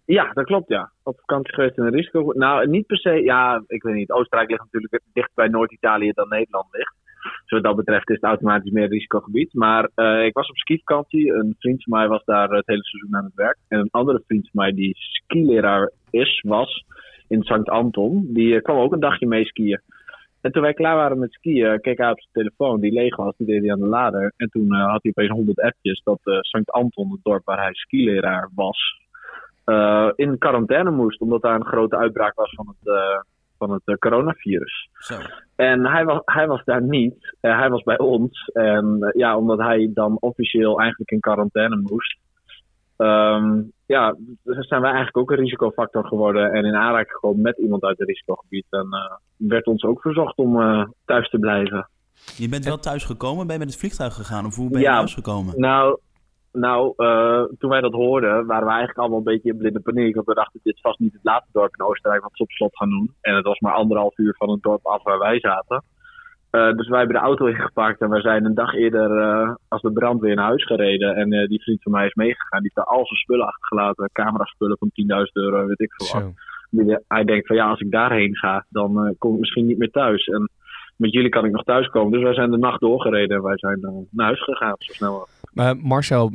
F: Ja, dat klopt, ja. Op vakantie geweest in risicogebied. Nou, niet per se, ja, ik weet niet. Oostenrijk ligt natuurlijk dichter bij Noord-Italië dan Nederland ligt. Dus wat dat betreft is het automatisch meer risicogebied. Maar uh, ik was op skivakantie. Een vriend van mij was daar het hele seizoen aan het werk. En een andere vriend van mij die skileraar is, was in Sankt Anton. Die uh, kwam ook een dagje mee skiën. En toen wij klaar waren met skiën, keek hij op zijn telefoon die leeg was. Die deed hij aan de lader. En toen uh, had hij opeens 100 appjes dat Sankt Anton, het dorp waar hij skileraar was, uh, in quarantaine moest. Omdat daar een grote uitbraak was van het, van het coronavirus.
B: Zo.
F: En hij was, hij was daar niet. hij was bij ons. En ja, omdat hij dan officieel eigenlijk in quarantaine moest, Um, ja, zijn wij eigenlijk ook een risicofactor geworden en in aanraking gekomen met iemand uit het risicogebied. En werd ons ook verzocht om thuis te blijven.
B: Je bent wel thuis gekomen? Ben je met het vliegtuig gegaan of hoe ben je ja, thuis gekomen?
F: Nou, nou uh, toen wij dat hoorden, waren we eigenlijk allemaal een beetje in blinde paniek. Want we dachten, dit is vast niet het laatste dorp in Oostenrijk wat ze op slot gaan doen. En het was maar anderhalf uur van het dorp af waar wij zaten. Uh, dus wij hebben de auto ingepakt en we zijn een dag eerder uh, als de brandweer naar huis gereden. En die vriend van mij is meegegaan. Die heeft daar al zijn spullen achtergelaten. Cameraspullen van 10.000 euro, weet ik veel wat. Die, hij denkt van ja, als ik daarheen ga, dan kom ik misschien niet meer thuis. En met jullie kan ik nog thuis komen. Dus wij zijn de nacht doorgereden en wij zijn naar huis gegaan zo snel
A: Maar Marcel,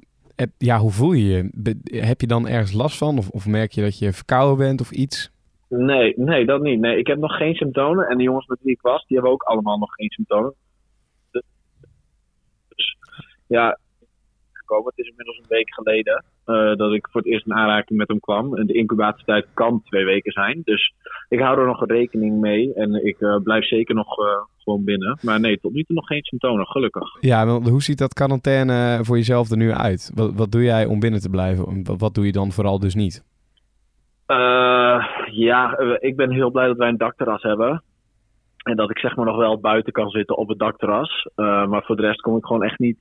A: ja, hoe voel je je? Heb je dan ergens last van? Of, of merk je dat je verkouden bent of iets?
F: Nee, nee, dat niet. Nee, ik heb nog geen symptomen. En de jongens met wie ik was, die hebben ook allemaal nog geen symptomen. Dus ja, gekomen. Het is inmiddels een week geleden uh, dat ik voor het eerst in aanraking met hem kwam. En de incubatietijd kan twee weken zijn. Dus ik hou er nog rekening mee. En ik uh, blijf zeker nog uh, gewoon binnen. Maar nee, tot nu toe nog geen symptomen, gelukkig.
A: Ja, hoe ziet dat quarantaine voor jezelf er nu uit? Wat, wat doe jij om binnen te blijven? Wat, wat doe je dan vooral dus niet?
F: Ja, eh, ik ben heel blij dat wij een dakterras hebben. En dat ik zeg maar nog wel buiten kan zitten op het dakterras. Maar voor de rest kom ik gewoon echt niet,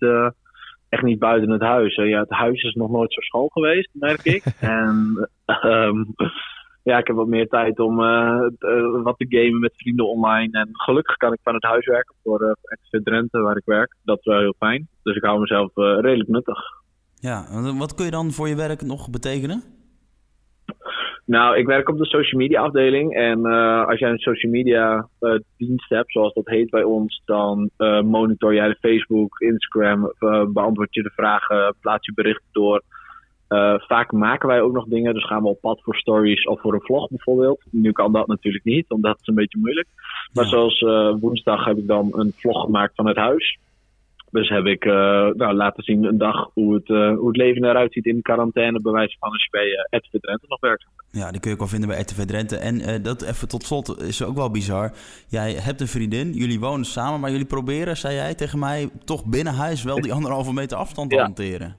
F: echt niet buiten het huis. Ja, het huis is nog nooit zo schoon geweest, merk ik. en um, ja, ik heb wat meer tijd om wat te gamen met vrienden online. En gelukkig kan ik van het huis werken voor uh, Drenthe, waar ik werk. Dat is wel heel fijn. Dus ik hou mezelf redelijk nuttig.
B: Ja, wat kun je dan voor je werk nog betekenen?
F: Nou, ik werk op de social media afdeling. En uh, als jij een social media uh, dienst hebt, zoals dat heet bij ons, dan uh, monitor jij de Facebook, Instagram, beantwoord je de vragen, plaats je berichten door. vaak maken wij ook nog dingen, dus gaan we op pad voor stories of voor een vlog bijvoorbeeld. Nu kan dat natuurlijk niet, want dat is een beetje moeilijk. Maar zoals woensdag heb ik dan een vlog gemaakt van het huis. Dus heb ik uh, nou, laten zien een dag hoe het, uh, hoe het leven eruit ziet in quarantaine, bij wijze van als je bij uh, RTV Drenthe nog werkt.
B: Ja, die kun je ook wel vinden bij RTV Drenthe. En dat even tot slot is ook wel bizar. Jij hebt een vriendin, jullie wonen samen, maar jullie proberen, zei jij tegen mij, toch binnen huis wel die anderhalve meter afstand te hanteren.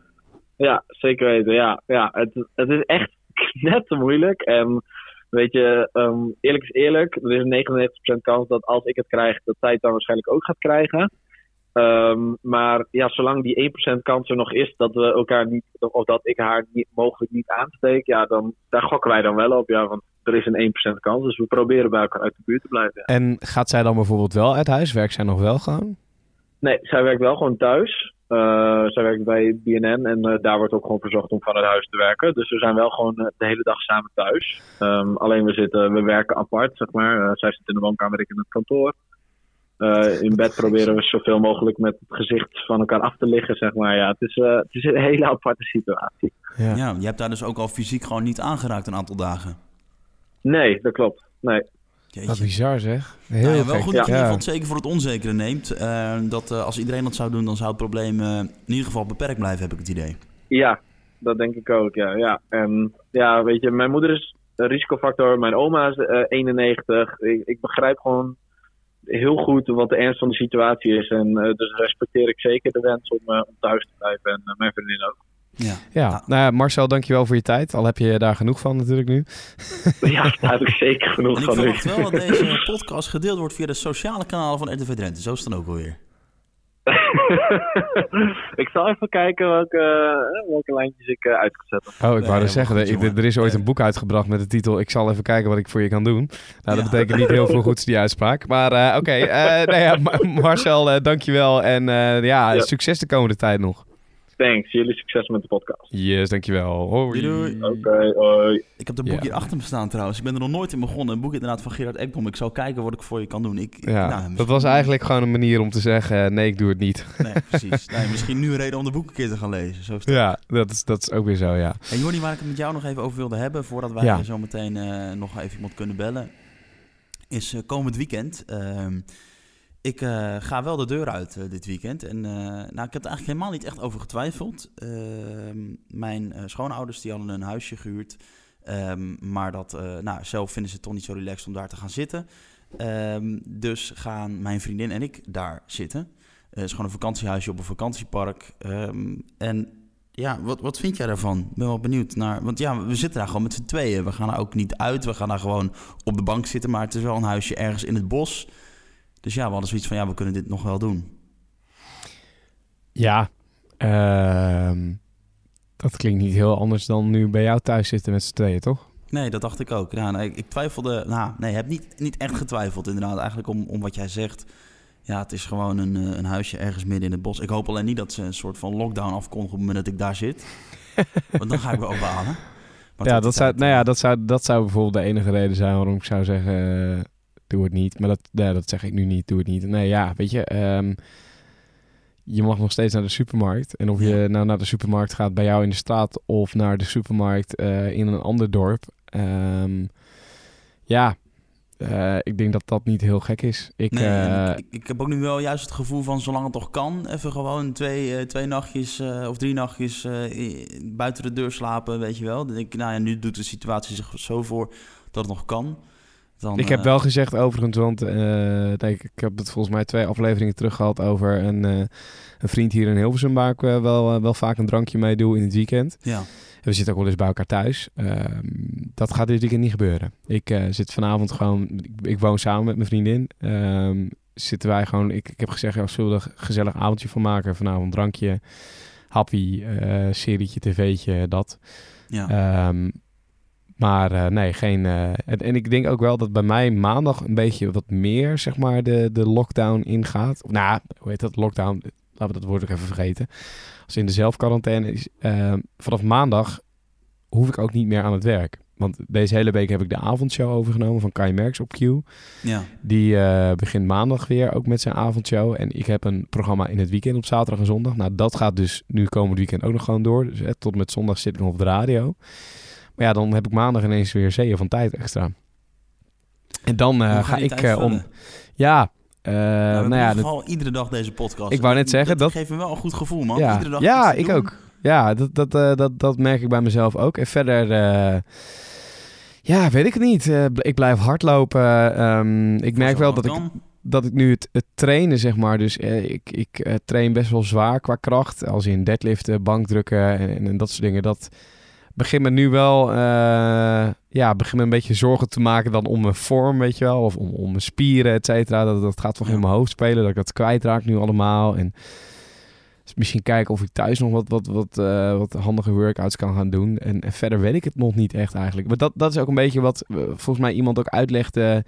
F: Ja, zeker weten. Ja, ja het, het is echt net te moeilijk. En weet je, ehm, eerlijk is eerlijk. Er is een 99% kans dat als ik het krijg, dat zij het dan waarschijnlijk ook gaat krijgen. Ehm, maar ja, zolang die 1% kans er nog is dat we elkaar niet, of dat ik haar niet, mogelijk niet aansteek, ja, dan daar gokken wij dan wel op. Ja, want er is een 1% kans. Dus we proberen bij elkaar uit de buurt te blijven. Ja.
A: En gaat zij dan bijvoorbeeld wel uit huis? Werkt zij nog wel gewoon?
F: Nee, zij werkt wel gewoon thuis. Uh, zij werkt bij BNN en uh, daar wordt ook gewoon verzocht om vanuit huis te werken. Dus we zijn wel gewoon uh, de hele dag samen thuis. Um, alleen we, zitten, we werken apart, zeg maar. zij zit in de woonkamer, ik in het kantoor. In bed proberen we zoveel mogelijk met het gezicht van elkaar af te liggen, zeg maar. Ja, het is, het is een hele aparte situatie.
B: Ja. ja, je hebt daar dus ook al fysiek gewoon niet aangeraakt een aantal dagen.
F: Nee, dat klopt. Nee.
A: Jeetje. Wat bizar zeg. Heel
B: nou ja, wel goed dat je in ieder geval het zeker voor het onzekere neemt. Uh, dat uh, als iedereen dat zou doen, dan zou het probleem uh, in ieder geval beperkt blijven, heb ik het idee.
F: Ja, dat denk ik ook, ja. ja. En ja, weet je, mijn moeder is een risicofactor, mijn oma is 91. Ik, ik, begrijp gewoon heel goed wat de ernst van de situatie is. En dus respecteer ik zeker de wens om, om thuis te blijven en mijn vriendin ook.
A: Ja, ja. Nou, nou ja, Marcel, dankjewel voor je tijd. Al heb je daar genoeg van natuurlijk nu.
F: Ja, daar heb ik zeker genoeg
B: en
F: van.
B: Ik verwacht wel dat deze podcast gedeeld wordt via de sociale kanalen van RTV Drenthe. Zo is het dan ook alweer.
F: ik zal even kijken welke, eh, welke lijntjes ik uh, uitgezet heb.
A: Oh, ik wou nee, zeggen, er, er is ooit een boek uitgebracht met de titel Ik zal even kijken wat ik voor je kan doen. Nou, dat betekent niet heel veel goeds, die uitspraak. Maar uh, oké, okay. nee, ja, Marcel, dankjewel. En ja, ja, succes de komende tijd nog.
F: Thanks. Jullie succes met de podcast.
A: Yes, dankjewel. Hoi.
B: Doei.
F: Oké, okay, hoi.
B: Ik heb het boek ja. hier achter me staan trouwens. Ik ben er nog nooit in begonnen. Een boek inderdaad van Gerard Ekbom. Ik zou kijken wat ik voor je kan doen. Ik,
A: ja, nou, dat was eigenlijk gewoon een manier om te zeggen... nee, ik doe het niet.
B: Nee, precies. Nee, misschien nu een reden om de boek een keer te gaan lezen. Zo
A: ja, dat is, dat is ook weer zo, ja.
B: En Jordi, waar ik het met jou nog even over wilde hebben... voordat wij ja. zo meteen uh, nog even iemand kunnen bellen... is uh, komend weekend... Uh, ik uh, ga wel de deur uit uh, dit weekend. En uh, nou, ik heb er eigenlijk helemaal niet echt over getwijfeld. Ehm, mijn schoonouders die hadden een huisje gehuurd. Um, maar dat, nou, zelf vinden ze het toch niet zo relaxed om daar te gaan zitten. Um, dus gaan mijn vriendin en ik daar zitten. Het is gewoon een vakantiehuisje op een vakantiepark. en ja, wat, wat vind jij daarvan? Ik ben wel benieuwd naar. Want ja, we zitten daar gewoon met z'n tweeën. We gaan er ook niet uit. We gaan daar gewoon op de bank zitten. Maar het is wel een huisje ergens in het bos. Dus ja, we hadden zoiets van, ja, we kunnen dit nog wel doen.
A: Ja, uh, dat klinkt niet heel anders dan nu bij jou thuis zitten met z'n tweeën, toch?
B: Nee, dat dacht ik ook. Ja, nee, ik twijfelde, nou, nee, heb niet, niet echt getwijfeld inderdaad. Eigenlijk om, om wat jij zegt. Ja, het is gewoon een, een huisje ergens midden in het bos. Ik hoop alleen niet dat ze een soort van lockdown afkondigen op het moment dat ik daar zit. Want dan ga ik wel opbalen.
A: Ja, dat zou, nou ja, dat, zou, dat zou bijvoorbeeld de enige reden zijn waarom ik zou zeggen doe het niet. Maar dat, ja, dat zeg ik nu niet, doe het niet. Nee, ja, weet je, um, je mag nog steeds naar de supermarkt. En of je nou naar de supermarkt gaat bij jou in de straat of naar de supermarkt uh, in een ander dorp. Um, ja, uh, ik denk dat dat niet heel gek is. Ik,
B: nee,
A: uh,
B: ik, ik, heb ook nu wel juist het gevoel van zolang het toch kan, even gewoon twee, twee nachtjes of drie nachtjes buiten de deur slapen, weet je wel. Dan denk ik, nou ja, nu doet de situatie zich zo voor dat het nog kan.
A: Dan, ik heb wel gezegd overigens, want uh, ik, ik heb het volgens mij twee afleveringen terug gehad over een, uh, een vriend hier in Hilversum waar ik wel, wel vaak een drankje mee doe in het weekend.
B: Ja.
A: We zitten ook wel eens bij elkaar thuis. Ehm, dat gaat dit weekend niet gebeuren. Ik zit vanavond gewoon, ik, ik, woon samen met mijn vriendin. Um, zitten wij gewoon, ik, ik heb gezegd, ja, zullen we er een gezellig avondje van maken? Vanavond drankje, happy, serietje, tv'tje, dat.
B: Ja.
A: Um, maar uh, nee, geen. Uh, en, en, ik denk ook wel dat bij mij maandag een beetje wat meer, zeg maar, de, de lockdown ingaat. Of, nou, hoe heet dat? Lockdown. Laten we dat woord ook even vergeten. Als in de zelfquarantaine is. Uh, vanaf maandag hoef ik ook niet meer aan het werk. Want deze hele week heb ik de avondshow overgenomen van Kai Merks op Q.
B: Ja.
A: Die begint maandag weer ook met zijn avondshow. En ik heb een programma in het weekend op zaterdag en zondag. Nou, dat gaat dus nu komend weekend ook nog gewoon door. Dus tot met zondag zit ik nog op de radio. Maar ja, dan heb ik maandag ineens weer zeeën van tijd extra. En dan uh, ga ik uh, om. Ja, uh,
B: nou,
A: nou ja,
B: in ieder geval iedere dag deze podcast.
A: Ik wou net zeggen
B: dat. dat geeft me wel een goed gevoel, man.
A: Ja,
B: iedere dag
A: ja ik doen. ook. Ja, dat, dat, dat, dat merk ik bij mezelf ook. En verder. Ja, weet ik het niet. ik blijf hardlopen. Um, ik merk wel dat ik. dat ik nu het, het trainen, zeg maar. Dus eh, ik, ik eh, train best wel zwaar qua kracht. Als in deadliften, bankdrukken en, en, dat soort dingen. Dat begint me nu wel, eh, ja, begint me een beetje zorgen te maken dan om mijn vorm, weet je wel. Of om, om mijn spieren, et cetera. Dat, dat gaat toch in mijn hoofd spelen, dat ik dat kwijtraak nu allemaal. En dus misschien kijken of ik thuis nog wat, wat, wat, uh, wat handige workouts kan gaan doen. En, en, verder weet ik het nog niet echt eigenlijk. Maar dat, dat is ook een beetje wat uh, volgens mij iemand ook uitlegde.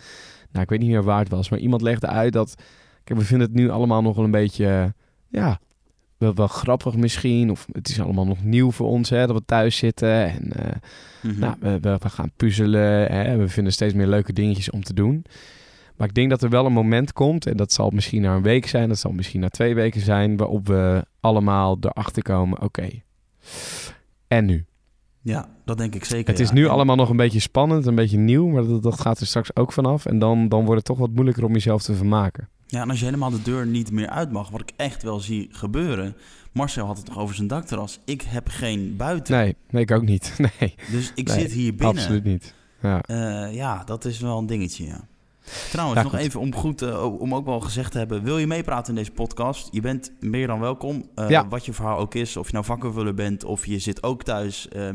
A: Nou, ik weet niet meer waar het was. Maar iemand legde uit dat... Kijk, we vinden het nu allemaal nog wel een beetje... ja, wel, wel grappig misschien. Of het is allemaal nog nieuw voor ons, hè, dat we thuis zitten. En uh, mm -hmm. nou, we, we, we, gaan puzzelen. Hè, we vinden steeds meer leuke dingetjes om te doen. Maar ik denk dat er wel een moment komt, en dat zal misschien na een week zijn, dat zal misschien na twee weken zijn, waarop we allemaal erachter komen, oké, okay. en nu?
B: Ja, dat denk ik zeker.
A: Het is
B: ja.
A: nu
B: en...
A: allemaal nog een beetje spannend, een beetje nieuw, maar dat, dat gaat er straks ook vanaf. En dan, dan wordt het toch wat moeilijker om jezelf te vermaken.
B: Ja, en als je helemaal de deur niet meer uit mag, wat ik echt wel zie gebeuren. Marcel had het toch over zijn dakterras. Ik heb geen buiten.
A: Nee, nee ik ook niet. Nee.
B: Dus ik
A: nee,
B: zit hier binnen.
A: Absoluut niet. Ja.
B: Uh, ja, dat is wel een dingetje, ja. Trouwens, ja, nog goed. even om, goed, uh, om ook wel gezegd te hebben... wil je meepraten in deze podcast? Je bent meer dan welkom. Uh, ja. Wat je verhaal ook is, of je nou vakkenvuller bent... of je zit ook thuis. Uh,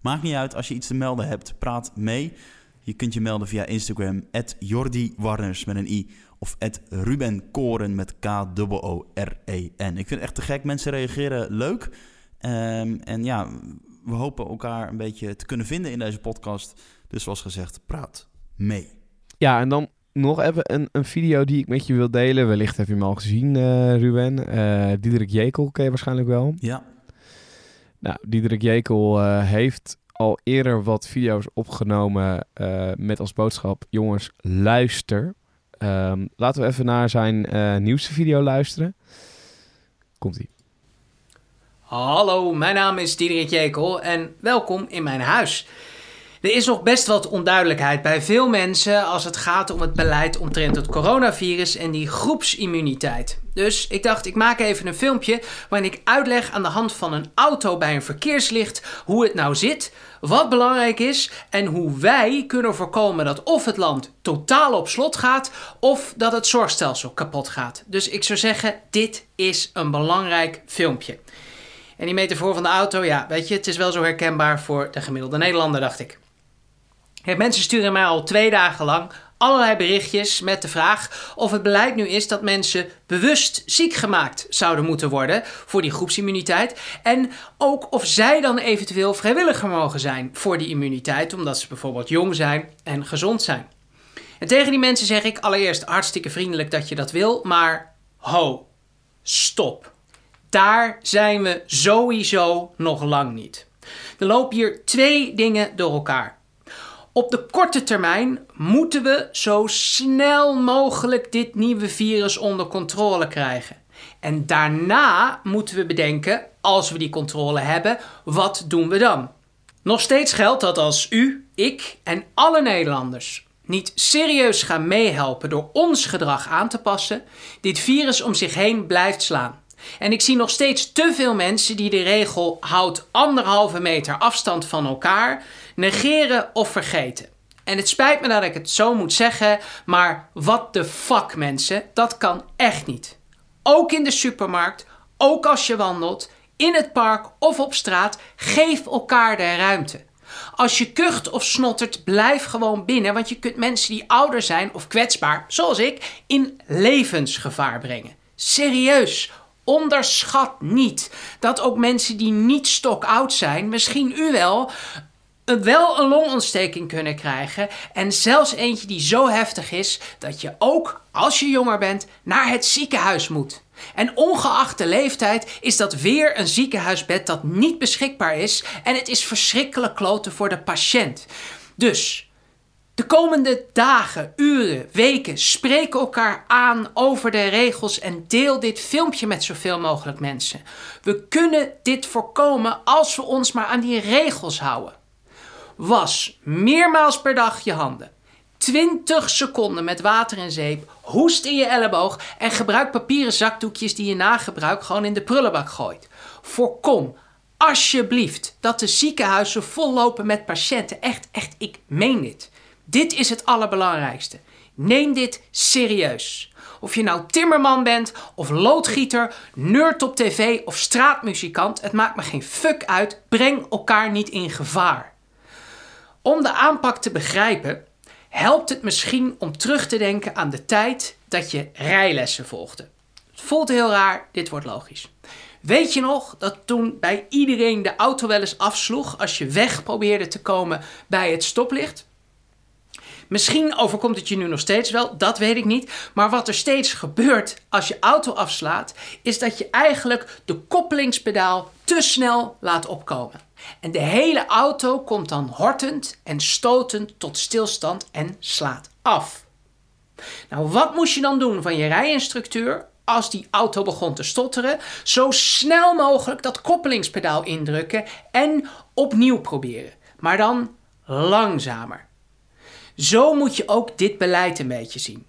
B: maakt niet uit, als je iets te melden hebt, praat mee. Je kunt je melden via Instagram... Jordi Warners met een i... of Ruben Koren met K-O-O-R-E-N. Ik vind het echt te gek. Mensen reageren leuk. Um, en ja, we hopen elkaar een beetje te kunnen vinden in deze podcast. Dus zoals gezegd, praat mee.
A: Ja, en dan nog even een, een video die ik met je wil delen. Wellicht heb je hem al gezien, uh, Ruben. Uh, Diederik Jekel ken je waarschijnlijk wel.
B: Ja.
A: Nou, Diederik Jekel uh, heeft al eerder wat video's opgenomen met als boodschap... Jongens, luister. Um, laten we even naar zijn nieuwste video luisteren. Komt-ie.
G: Hallo, mijn naam is Diederik Jekel en welkom in mijn huis. Er is nog best wat onduidelijkheid bij veel mensen als het gaat om het beleid omtrent het coronavirus en die groepsimmuniteit. Dus ik dacht, ik maak even een filmpje waarin ik uitleg aan de hand van een auto bij een verkeerslicht hoe het nou zit, wat belangrijk is en hoe wij kunnen voorkomen dat of het land totaal op slot gaat of dat het zorgstelsel kapot gaat. Dus ik zou zeggen, dit is een belangrijk filmpje. En die metafoor van de auto, ja, weet je, het is wel zo herkenbaar voor de gemiddelde Nederlander, dacht ik. Mensen sturen mij al twee dagen lang allerlei berichtjes met de vraag of het beleid nu is dat mensen bewust ziek gemaakt zouden moeten worden voor die groepsimmuniteit. En ook of zij dan eventueel vrijwilliger mogen zijn voor die immuniteit, omdat ze bijvoorbeeld jong zijn en gezond zijn. En tegen die mensen zeg ik allereerst hartstikke vriendelijk dat je dat wil, maar ho, stop. Daar zijn we sowieso nog lang niet. Er lopen hier twee dingen door elkaar. Op de korte termijn moeten we zo snel mogelijk dit nieuwe virus onder controle krijgen. En daarna moeten we bedenken, als we die controle hebben, wat doen we dan? Nog steeds geldt dat als u, ik en alle Nederlanders niet serieus gaan meehelpen door ons gedrag aan te passen, dit virus om zich heen blijft slaan. En ik zie nog steeds te veel mensen die de regel houdt anderhalve meter afstand van elkaar negeren of vergeten. En het spijt me dat ik het zo moet zeggen, maar what the fuck mensen, dat kan echt niet. Ook in de supermarkt, ook als je wandelt, in het park of op straat, geef elkaar de ruimte. Als je kucht of snottert, blijf gewoon binnen, want je kunt mensen die ouder zijn of kwetsbaar, zoals ik, in levensgevaar brengen. Serieus, onderschat niet dat ook mensen die niet stokoud zijn, misschien u wel, wel een longontsteking kunnen krijgen. En zelfs eentje die zo heftig is dat je ook, als je jonger bent, naar het ziekenhuis moet. En ongeacht de leeftijd is dat weer een ziekenhuisbed dat niet beschikbaar is. En het is verschrikkelijk kloten voor de patiënt. Dus de komende dagen, uren, weken spreek elkaar aan over de regels en deel dit filmpje met zoveel mogelijk mensen. We kunnen dit voorkomen als we ons maar aan die regels houden. Was meermaals per dag je handen. 20 seconden met water en zeep. Hoest in je elleboog en gebruik papieren zakdoekjes die je na gebruik gewoon in de prullenbak gooit. Voorkom alsjeblieft dat de ziekenhuizen vollopen met patiënten. Echt, echt, ik meen dit. Dit is het allerbelangrijkste. Neem dit serieus. Of je nou timmerman bent, of loodgieter, nerd op tv of straatmuzikant, het maakt me geen fuck uit. Breng elkaar niet in gevaar. Om de aanpak te begrijpen, helpt het misschien om terug te denken aan de tijd dat je rijlessen volgde. Het voelt heel raar, dit wordt logisch. Weet je nog dat toen bij iedereen de auto wel eens afsloeg als je weg probeerde te komen bij het stoplicht? Misschien overkomt het je nu nog steeds wel, dat weet ik niet. Maar wat er steeds gebeurt als je auto afslaat, is dat je eigenlijk de koppelingspedaal te snel laat opkomen. En de hele auto komt dan hortend en stotend tot stilstand en slaat af. Nou, wat moest je dan doen van je rijinstructeur als die auto begon te stotteren? Zo snel mogelijk dat koppelingspedaal indrukken en opnieuw proberen. Maar dan langzamer. Zo moet je ook dit beleid een beetje zien.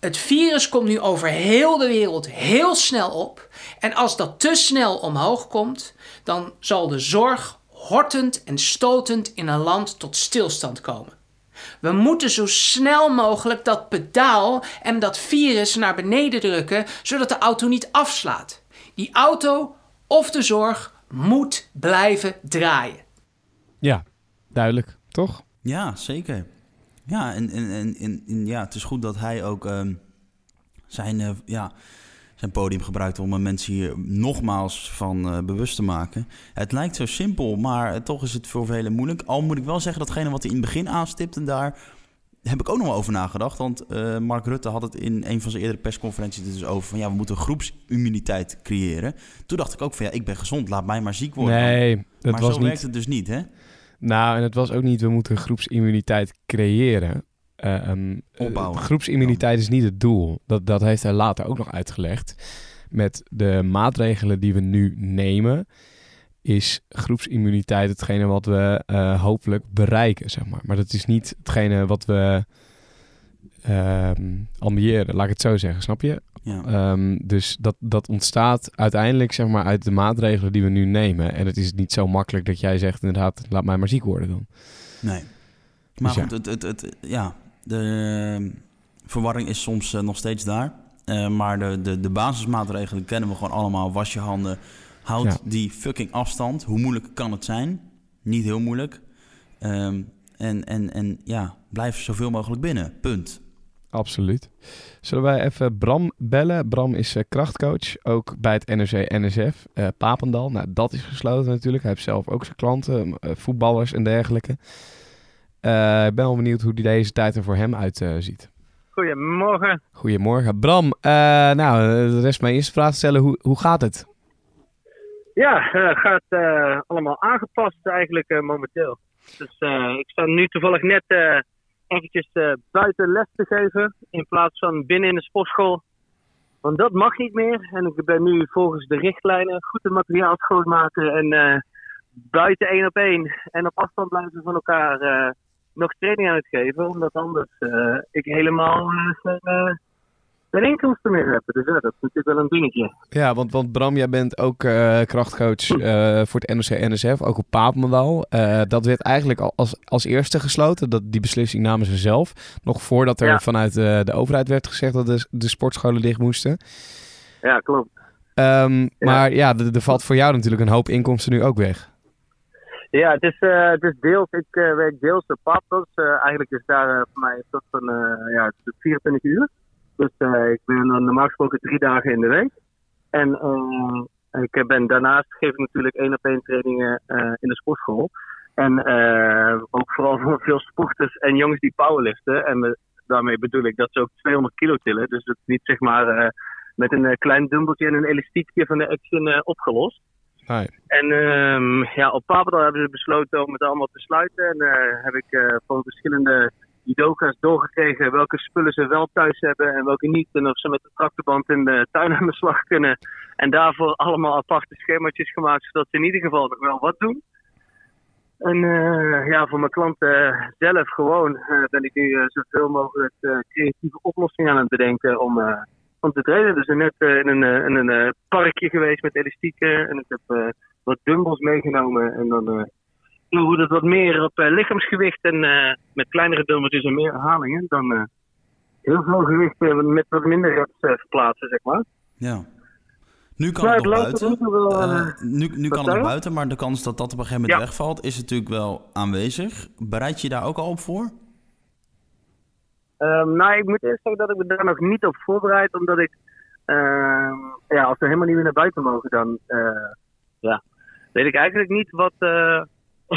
G: Het virus komt nu over heel de wereld heel snel op. En als dat te snel omhoog komt, dan zal de zorg hortend en stotend in een land tot stilstand komen. We moeten zo snel mogelijk dat pedaal en dat virus naar beneden drukken, zodat de auto niet afslaat. Die auto of de zorg moet blijven draaien.
A: Ja, duidelijk, toch?
B: Ja, zeker. Ja, en, en, en, en ja, het is goed dat hij ook ehm, zijn, uh, ja, zijn podium gebruikt om uh, mensen hier nogmaals van uh, bewust te maken. Het lijkt zo simpel, maar toch is het voor velen moeilijk. Al moet ik wel zeggen, datgene wat hij in het begin aanstipte, daar heb ik ook nog wel over nagedacht. Want Mark Rutte had het in een van zijn eerdere persconferenties dus over van ja, we moeten groepsimmuniteit creëren. Toen dacht ik ook van ja, ik ben gezond, laat mij maar ziek worden.
A: Nee, dat
B: maar
A: was
B: zo
A: niet...
B: werkt het dus niet, hè?
A: Nou, en het was ook niet, we moeten groepsimmuniteit creëren. Uh, um,
B: Opbouwen.
A: groepsimmuniteit is niet het doel. Dat, dat heeft hij later ook nog uitgelegd. Met de maatregelen die we nu nemen, is groepsimmuniteit hetgene wat we uh, hopelijk bereiken, zeg maar. Maar dat is niet hetgene wat we uh, ambiëren, laat ik het zo zeggen, snap je?
B: Ja.
A: Um, dus dat, dat ontstaat uiteindelijk zeg maar, uit de maatregelen die we nu nemen. En het is niet zo makkelijk dat jij zegt inderdaad, laat mij maar ziek worden dan.
B: Nee. Maar
A: Dus
B: goed, het, het, het, ja, de verwarring is soms uh, nog steeds daar. Uh, maar de, de, de basismaatregelen kennen we gewoon allemaal. Was je handen, houd
A: Ja.
B: die fucking afstand. Hoe moeilijk kan het zijn? Niet heel moeilijk. Um, en, en, en ja, blijf zoveel mogelijk binnen. Punt.
A: Absoluut. Zullen wij even Bram bellen? Bram is uh, krachtcoach, ook bij het NRC NSF. Uh, Papendal, nou dat is gesloten natuurlijk. Hij heeft zelf ook zijn klanten, uh, voetballers en dergelijke. Eh, ik ben wel benieuwd hoe die deze tijd er voor hem uitziet.
H: Goedemorgen.
A: Goedemorgen. Bram, eh, nou, de rest mijn eerste vraag stellen. Hoe, hoe gaat het?
H: Ja, het gaat allemaal aangepast eigenlijk momenteel. Dus ik sta nu toevallig net eventjes buiten les te geven in plaats van binnen in de sportschool. Want dat mag niet meer. En ik ben nu volgens de richtlijnen goed het materiaal schoonmaken en buiten één op één en op afstand blijven van elkaar nog training aan het geven. Omdat anders ik helemaal geen inkomsten meer hebben. Dus ja, dat is natuurlijk wel een dingetje.
A: Ja, want, want Bram, jij bent ook uh, krachtcoach uh, voor het NOC-NSF, ook op Papendal. Uh, dat werd eigenlijk al als, als eerste gesloten, dat, die beslissing namen ze zelf. Nog voordat er ja. vanuit de overheid werd gezegd dat de, de sportscholen dicht moesten.
H: Ja, klopt.
A: Um, ja. Maar ja, er valt voor jou natuurlijk een hoop inkomsten nu ook weg.
H: Ja, het is, het is deels, ik werk deels op Papendal. Dus, eigenlijk is daar voor mij een soort van ja, 24 uur. Dus uh, ik ben normaal gesproken drie dagen in de week. En uh, ik ben daarnaast geef ik natuurlijk één op één trainingen uh, in de sportschool. En ook vooral voor veel sporters en jongens die powerliften. En we, daarmee bedoel ik dat ze ook 200 kilo tillen. Dus dat is niet zeg maar met een klein dumbbeltje en een elastiekje van de Action opgelost.
A: Hi.
H: En um, ja, op Papendal hebben ze besloten om het allemaal te sluiten. En heb ik van verschillende judoka's doorgekregen welke spullen ze wel thuis hebben en welke niet. En of ze met de tractorband in de tuin aan de slag kunnen. En daarvoor allemaal aparte schemaatjes gemaakt, zodat ze in ieder geval nog wel wat doen. En uh, ja, voor mijn klanten zelf gewoon uh, ben ik nu zoveel mogelijk creatieve oplossingen aan het bedenken om, om te trainen. Dus net in een, in een parkje geweest met elastieken en ik heb wat dumbbells meegenomen en dan hoe het wat meer op uh, lichaamsgewicht en uh, met kleinere dumbbells en meer herhalingen, dan, uh, heel veel gewicht eh, met wat minder reps eh, verplaatsen, zeg maar.
B: Ja. Nu kan
H: Maar
B: het buiten.
H: nu wel,
B: Eh,
H: eh,
B: nu kan het nog buiten, maar de kans dat dat op een gegeven moment
H: Ja.
B: wegvalt is natuurlijk wel aanwezig. Bereid je daar ook al op voor?
H: Ehm, nou, ik moet eerst zeggen dat ik me daar nog niet op voorbereid, omdat ik, ehm, ja, als we helemaal niet meer naar buiten mogen, dan, eh, ja, weet ik eigenlijk niet wat, eh,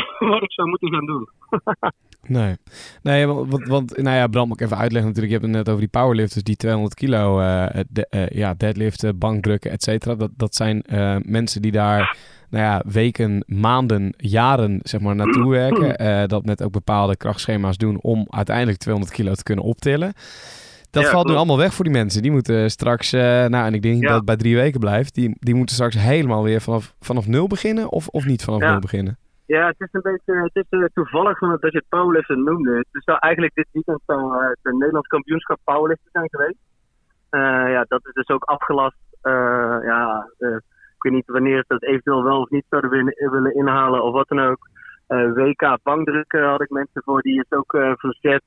H: wat ik zou moeten gaan doen.
A: Nee, nee want, want, nou ja, Bram, moet ik even uitleggen natuurlijk. Je hebt het net over die powerlifters die 200 kilo eh, de- eh, ja, deadliften, bankdrukken, et cetera. Dat, dat zijn eh, mensen die daar nou ja, weken, maanden, jaren zeg maar, naartoe werken. Dat met ook bepaalde krachtschema's doen om uiteindelijk 200 kilo te kunnen optillen. Dat
H: Ja,
A: valt nu allemaal weg voor die mensen. Die moeten straks, nou en ik denk
H: Ja.
A: dat het bij drie weken blijft. Die, die moeten straks helemaal weer vanaf, vanaf nul beginnen of, of niet vanaf
H: Ja.
A: nul beginnen.
H: Ja, het is een beetje het is, eh, toevallig dat je het powerliften noemde. Het is zou eigenlijk dit weekend zou eh, het Nederlands kampioenschap powerliften zijn geweest. Eh, ja, dat is dus ook afgelast. Ja, ik weet niet wanneer ze dat eventueel wel of niet zouden willen, inhalen of wat dan ook. WK bankdrukken had ik mensen voor, die is ook verzet.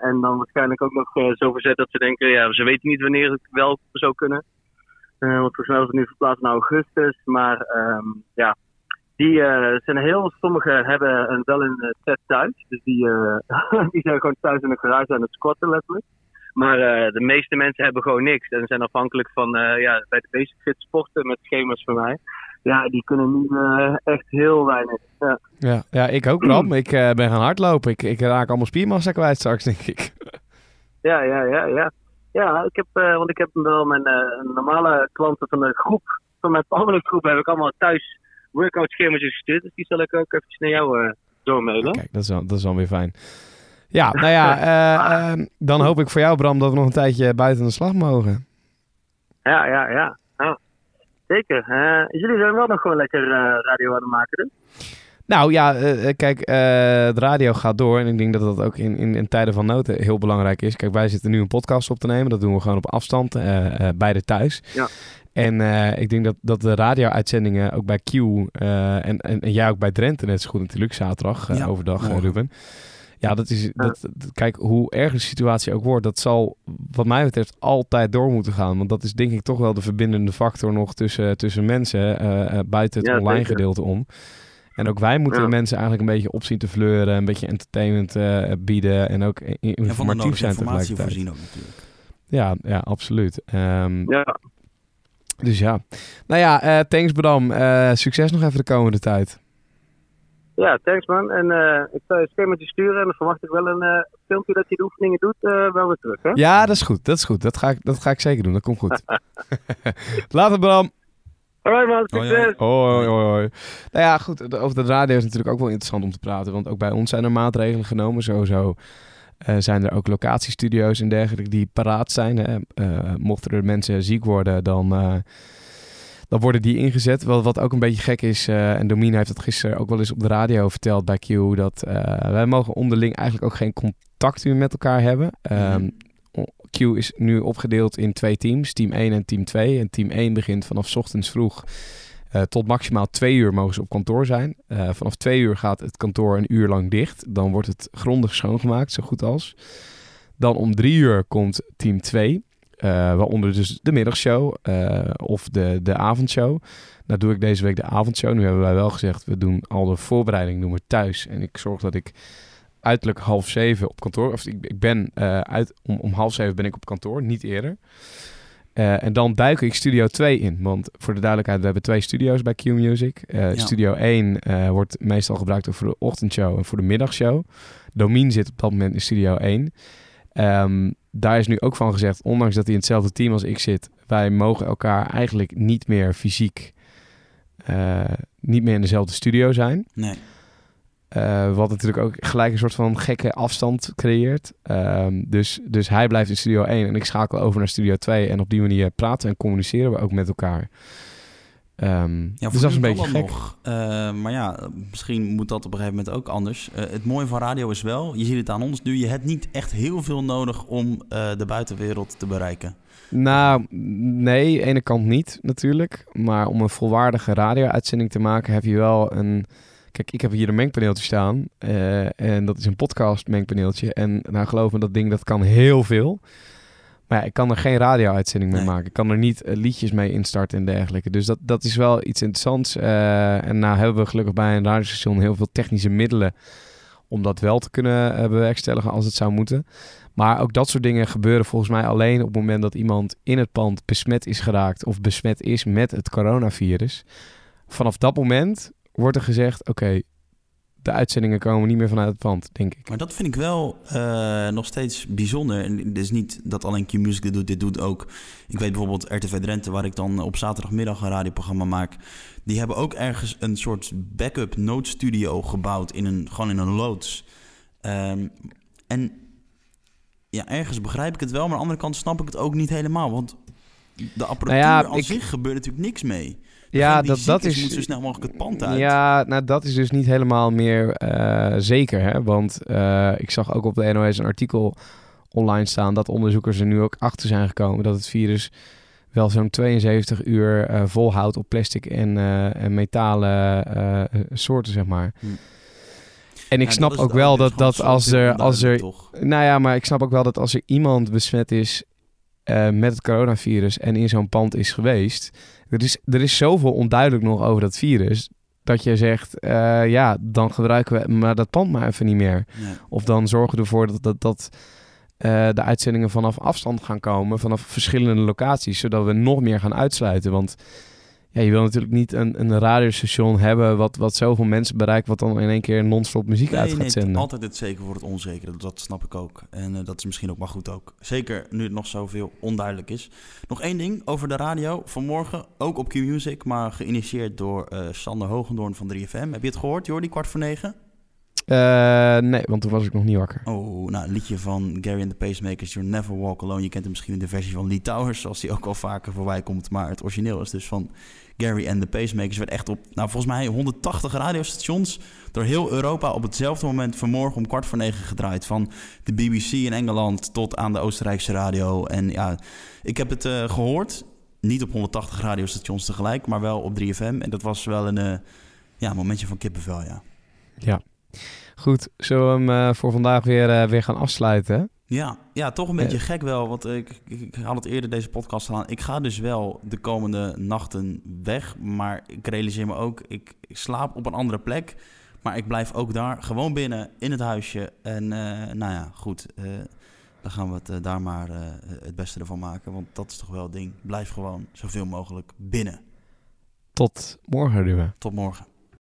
H: En dan waarschijnlijk ook nog zo verzet dat ze denken, ja, ze weten niet wanneer het wel zou kunnen. Want volgens mij was het nu verplaatst naar augustus. Maar ehm, ja, die eh, zijn heel, sommigen hebben een, wel een eh, set thuis. Dus die, eh, die zijn gewoon thuis in de garage aan het squatten letterlijk. Maar de meeste mensen hebben gewoon niks. En zijn afhankelijk van ja, bij de basic fit sporten met schema's van mij. Ja, die kunnen nu echt heel weinig. Ja.
A: Ja, ja ik ook Bram. Ik ben gaan hardlopen. Ik, ik raak allemaal spiermassa kwijt straks, denk ik.
H: Ja, ja, ja, ja. Ja, ik heb, want ik heb wel mijn normale klanten van de groep, van mijn groep, heb ik allemaal thuis workout schema's gestuurd. Dus die zal ik ook even naar jou eh doormailen.
A: Kijk, dat is, wel, dat is dan weer fijn. Ja, nou ja, eh, eh, dan hoop ik voor jou, Bram, dat we nog een tijdje buiten de slag mogen.
H: Ja, ja, ja. ja. Zeker. Eh, jullie zijn wel nog gewoon lekker radio aan het maken, dus.
A: Nou ja, kijk, de radio gaat door. En ik denk dat dat ook in, in, in tijden van nood heel belangrijk is. Kijk, wij zitten nu een podcast op te nemen. Dat doen we gewoon op afstand, eh beide thuis.
H: Ja.
A: En eh, ik denk dat, dat de radio-uitzendingen ook bij Q eh, en, en, en jij ook bij Drenthe net zo goed natuurlijk zaterdag eh,
B: Ja,
A: overdag. Ruben. Ja, dat is, dat, kijk, hoe erg de situatie ook wordt, dat zal wat mij betreft altijd door moeten gaan. Want dat is denk ik toch wel de verbindende factor nog tussen, tussen mensen, buiten het
H: Ja,
A: online
H: zeker.
A: gedeelte om. En ook wij moeten mensen eigenlijk een beetje op zien te fleuren, een beetje entertainment eh, bieden en ook i-
B: En van de
A: informatief zijn
B: informatie
A: tegelijkertijd.
B: voorzien ook natuurlijk.
A: Ja, ja, absoluut. Ehm,
H: Ja.
A: Dus ja. Nou ja, eh, thanks Bram. Eh, succes nog even de komende tijd.
H: ja, thanks man. En eh, ik zal je een schemaatje sturen en dan verwacht ik wel een eh, filmpje dat je de oefeningen doet, eh, wel weer terug, hè?
A: Ja, dat is goed. Dat is goed. Dat ga ik, dat ga ik zeker doen. Dat komt goed. Later Bram.
H: Alright man,
B: Hoi,
H: succes!
A: Hoi, hoi, hoi, hoi. Nou ja, goed. Over de radio is natuurlijk ook wel interessant om te praten. Want ook bij ons zijn er maatregelen genomen. Sowieso eh, zijn er ook locatiestudio's en dergelijke die paraat zijn. Hè. Eh, mochten er mensen ziek worden, dan, eh, dan worden die ingezet. Wat, wat ook een beetje gek is, en Domien heeft dat gisteren ook wel eens op de radio verteld bij Q, dat wij mogen onderling eigenlijk ook geen contact meer met elkaar hebben. Ehm, Q is nu opgedeeld in twee teams, team 1 en team 2. En team 1 begint vanaf ochtends vroeg eh, tot maximaal twee uur mogen ze op kantoor zijn. Eh, vanaf twee uur gaat het kantoor een uur lang dicht. Dan wordt het grondig schoongemaakt, zo goed als. Dan om drie uur komt team 2. eh, waaronder dus de middagshow of de, de avondshow. Nou doe ik deze week de avondshow. Nu hebben wij wel gezegd, we doen al de voorbereiding doen we thuis. En ik zorg dat ik uiterlijk half zeven op kantoor... Of ik, ik ben uit, om, om half zeven ben ik op kantoor, niet eerder. Eh, en dan duik ik Studio 2 in. Want voor de duidelijkheid, we hebben twee studio's bij Q Music. Eh,
B: Ja.
A: Studio 1 eh, wordt meestal gebruikt voor de ochtendshow en voor de middagshow. Domien zit op dat moment in Studio 1. Ehm, daar is nu ook van gezegd, ondanks dat hij in hetzelfde team als ik zit, wij mogen elkaar eigenlijk niet meer fysiek, niet meer in dezelfde studio zijn.
B: Nee.
A: Eh, wat natuurlijk ook gelijk een soort van gekke afstand creëert. Ehm, dus, dus hij blijft in Studio 1 en ik schakel over naar Studio 2. En op die manier praten en communiceren we ook met elkaar. Ehm,
B: Ja,
A: dus dat is een beetje gek.
B: nog. Eh, maar ja, misschien moet dat op een gegeven moment ook anders. Eh, het mooie van radio is wel, je ziet het aan ons nu, je hebt niet echt heel veel nodig om de buitenwereld te bereiken.
A: Nou, nee, ene kant niet natuurlijk. Maar om een volwaardige radio-uitzending te maken heb je wel een... Kijk, ik heb hier een mengpaneeltje staan. eh, en dat is een podcast mengpaneeltje. En nou, geloof me, dat ding dat kan heel veel. Maar ja, ik kan er geen radio-uitzending mee
B: Nee.
A: maken. Ik kan er niet eh, liedjes mee instarten en dergelijke. Dus dat, dat is wel iets interessants. Eh, en nou hebben we gelukkig bij een radiostation heel veel technische middelen... om dat wel te kunnen bewerkstelligen als het zou moeten. Maar ook dat soort dingen gebeuren volgens mij alleen op het moment dat iemand in het pand besmet is geraakt... of besmet is met het coronavirus. Vanaf dat moment wordt er gezegd... oké, de uitzendingen komen niet meer vanuit het pand, denk ik.
B: Maar dat vind ik wel eh, nog steeds bijzonder. En het is niet dat alleen Q-Music dit doet. Dit doet ook... Ik weet bijvoorbeeld RTV Drenthe, waar ik dan op zaterdagmiddag een radioprogramma maak. Die hebben ook ergens een soort backup noodstudio gebouwd. In een, gewoon in een loods. Ehm, en ja, ergens begrijp ik het wel. Maar aan de andere kant snap ik het ook niet helemaal. Want de apparatuur
A: Nou ja,
B: aan
A: ik-
B: zich gebeurt natuurlijk niks mee.
A: Ja, dat, dat
B: is,
A: is...
B: moet zo snel mogelijk het pand uit.
A: Ja, nou dat is dus niet helemaal meer eh, zeker. Hè? Want eh, ik zag ook op de NOS een artikel online staan dat onderzoekers er nu ook achter zijn gekomen dat het virus wel zo'n 72 uur eh, volhoudt op plastic en, en metalen soorten, zeg maar.
B: Hm.
A: En ik
B: Ja,
A: snap ook wel dat, dat als er, als er
B: toch?
A: nou ja, maar ik snap ook wel dat als er iemand besmet is met het coronavirus en in zo'n pand is geweest, er is, er is zoveel onduidelijk nog over dat virus, dat je zegt, eh, ja, dan gebruiken we maar dat pand maar even niet meer.
B: Nee.
A: Of dan zorgen we ervoor dat, dat, dat eh, de uitzendingen vanaf afstand gaan komen, vanaf verschillende locaties, zodat we nog meer gaan uitsluiten. Want ja, je wil natuurlijk niet een, een radiostation hebben wat, wat zoveel mensen bereikt, wat dan in één keer non-stop muziek uit gaat
B: nee,
A: zenden.
B: altijd het zeker voor het onzekere. Dat snap ik ook. En eh, dat is misschien ook maar goed ook. Zeker nu het nog zoveel onduidelijk is. Nog één ding over de radio. Vanmorgen ook op Q-Music, maar geïnitieerd door eh, Sander Hogendoorn van 3FM. Heb je het gehoord, Jordi, kwart voor negen?
A: Eh, nee, want toen was ik nog niet wakker.
B: Oh, nou, een liedje van Gary and the Pacemakers, You'll Never Walk Alone. Je kent hem misschien in de versie van Lee Towers, zoals die ook al vaker voorbij komt. Maar het origineel is dus van Gary and the Pacemakers. Werd echt op, nou, volgens mij 180 radiostations door heel Europa op hetzelfde moment vanmorgen om kwart voor negen gedraaid. Van de BBC in Engeland tot aan de Oostenrijkse radio. En ja, ik heb het eh, gehoord. Niet op 180 radiostations tegelijk, maar wel op 3FM. En dat was wel een eh, ja, momentje van kippenvel, ja.
A: Ja. Goed, zullen we hem eh, voor vandaag weer, eh, weer gaan afsluiten?
B: Ja, ja, toch een
A: Ja.
B: beetje gek wel. Want ik, ik, ik had het eerder deze podcast aan. Ik ga dus wel de komende nachten weg. Maar ik realiseer me ook, ik, ik slaap op een andere plek. Maar ik blijf ook daar gewoon binnen in het huisje. En eh, nou ja, goed. eh, dan gaan we het eh, daar maar eh, het beste ervan maken. Want dat is toch wel het ding. Blijf gewoon zoveel mogelijk binnen.
A: Tot morgen, Ruben.
B: Tot morgen.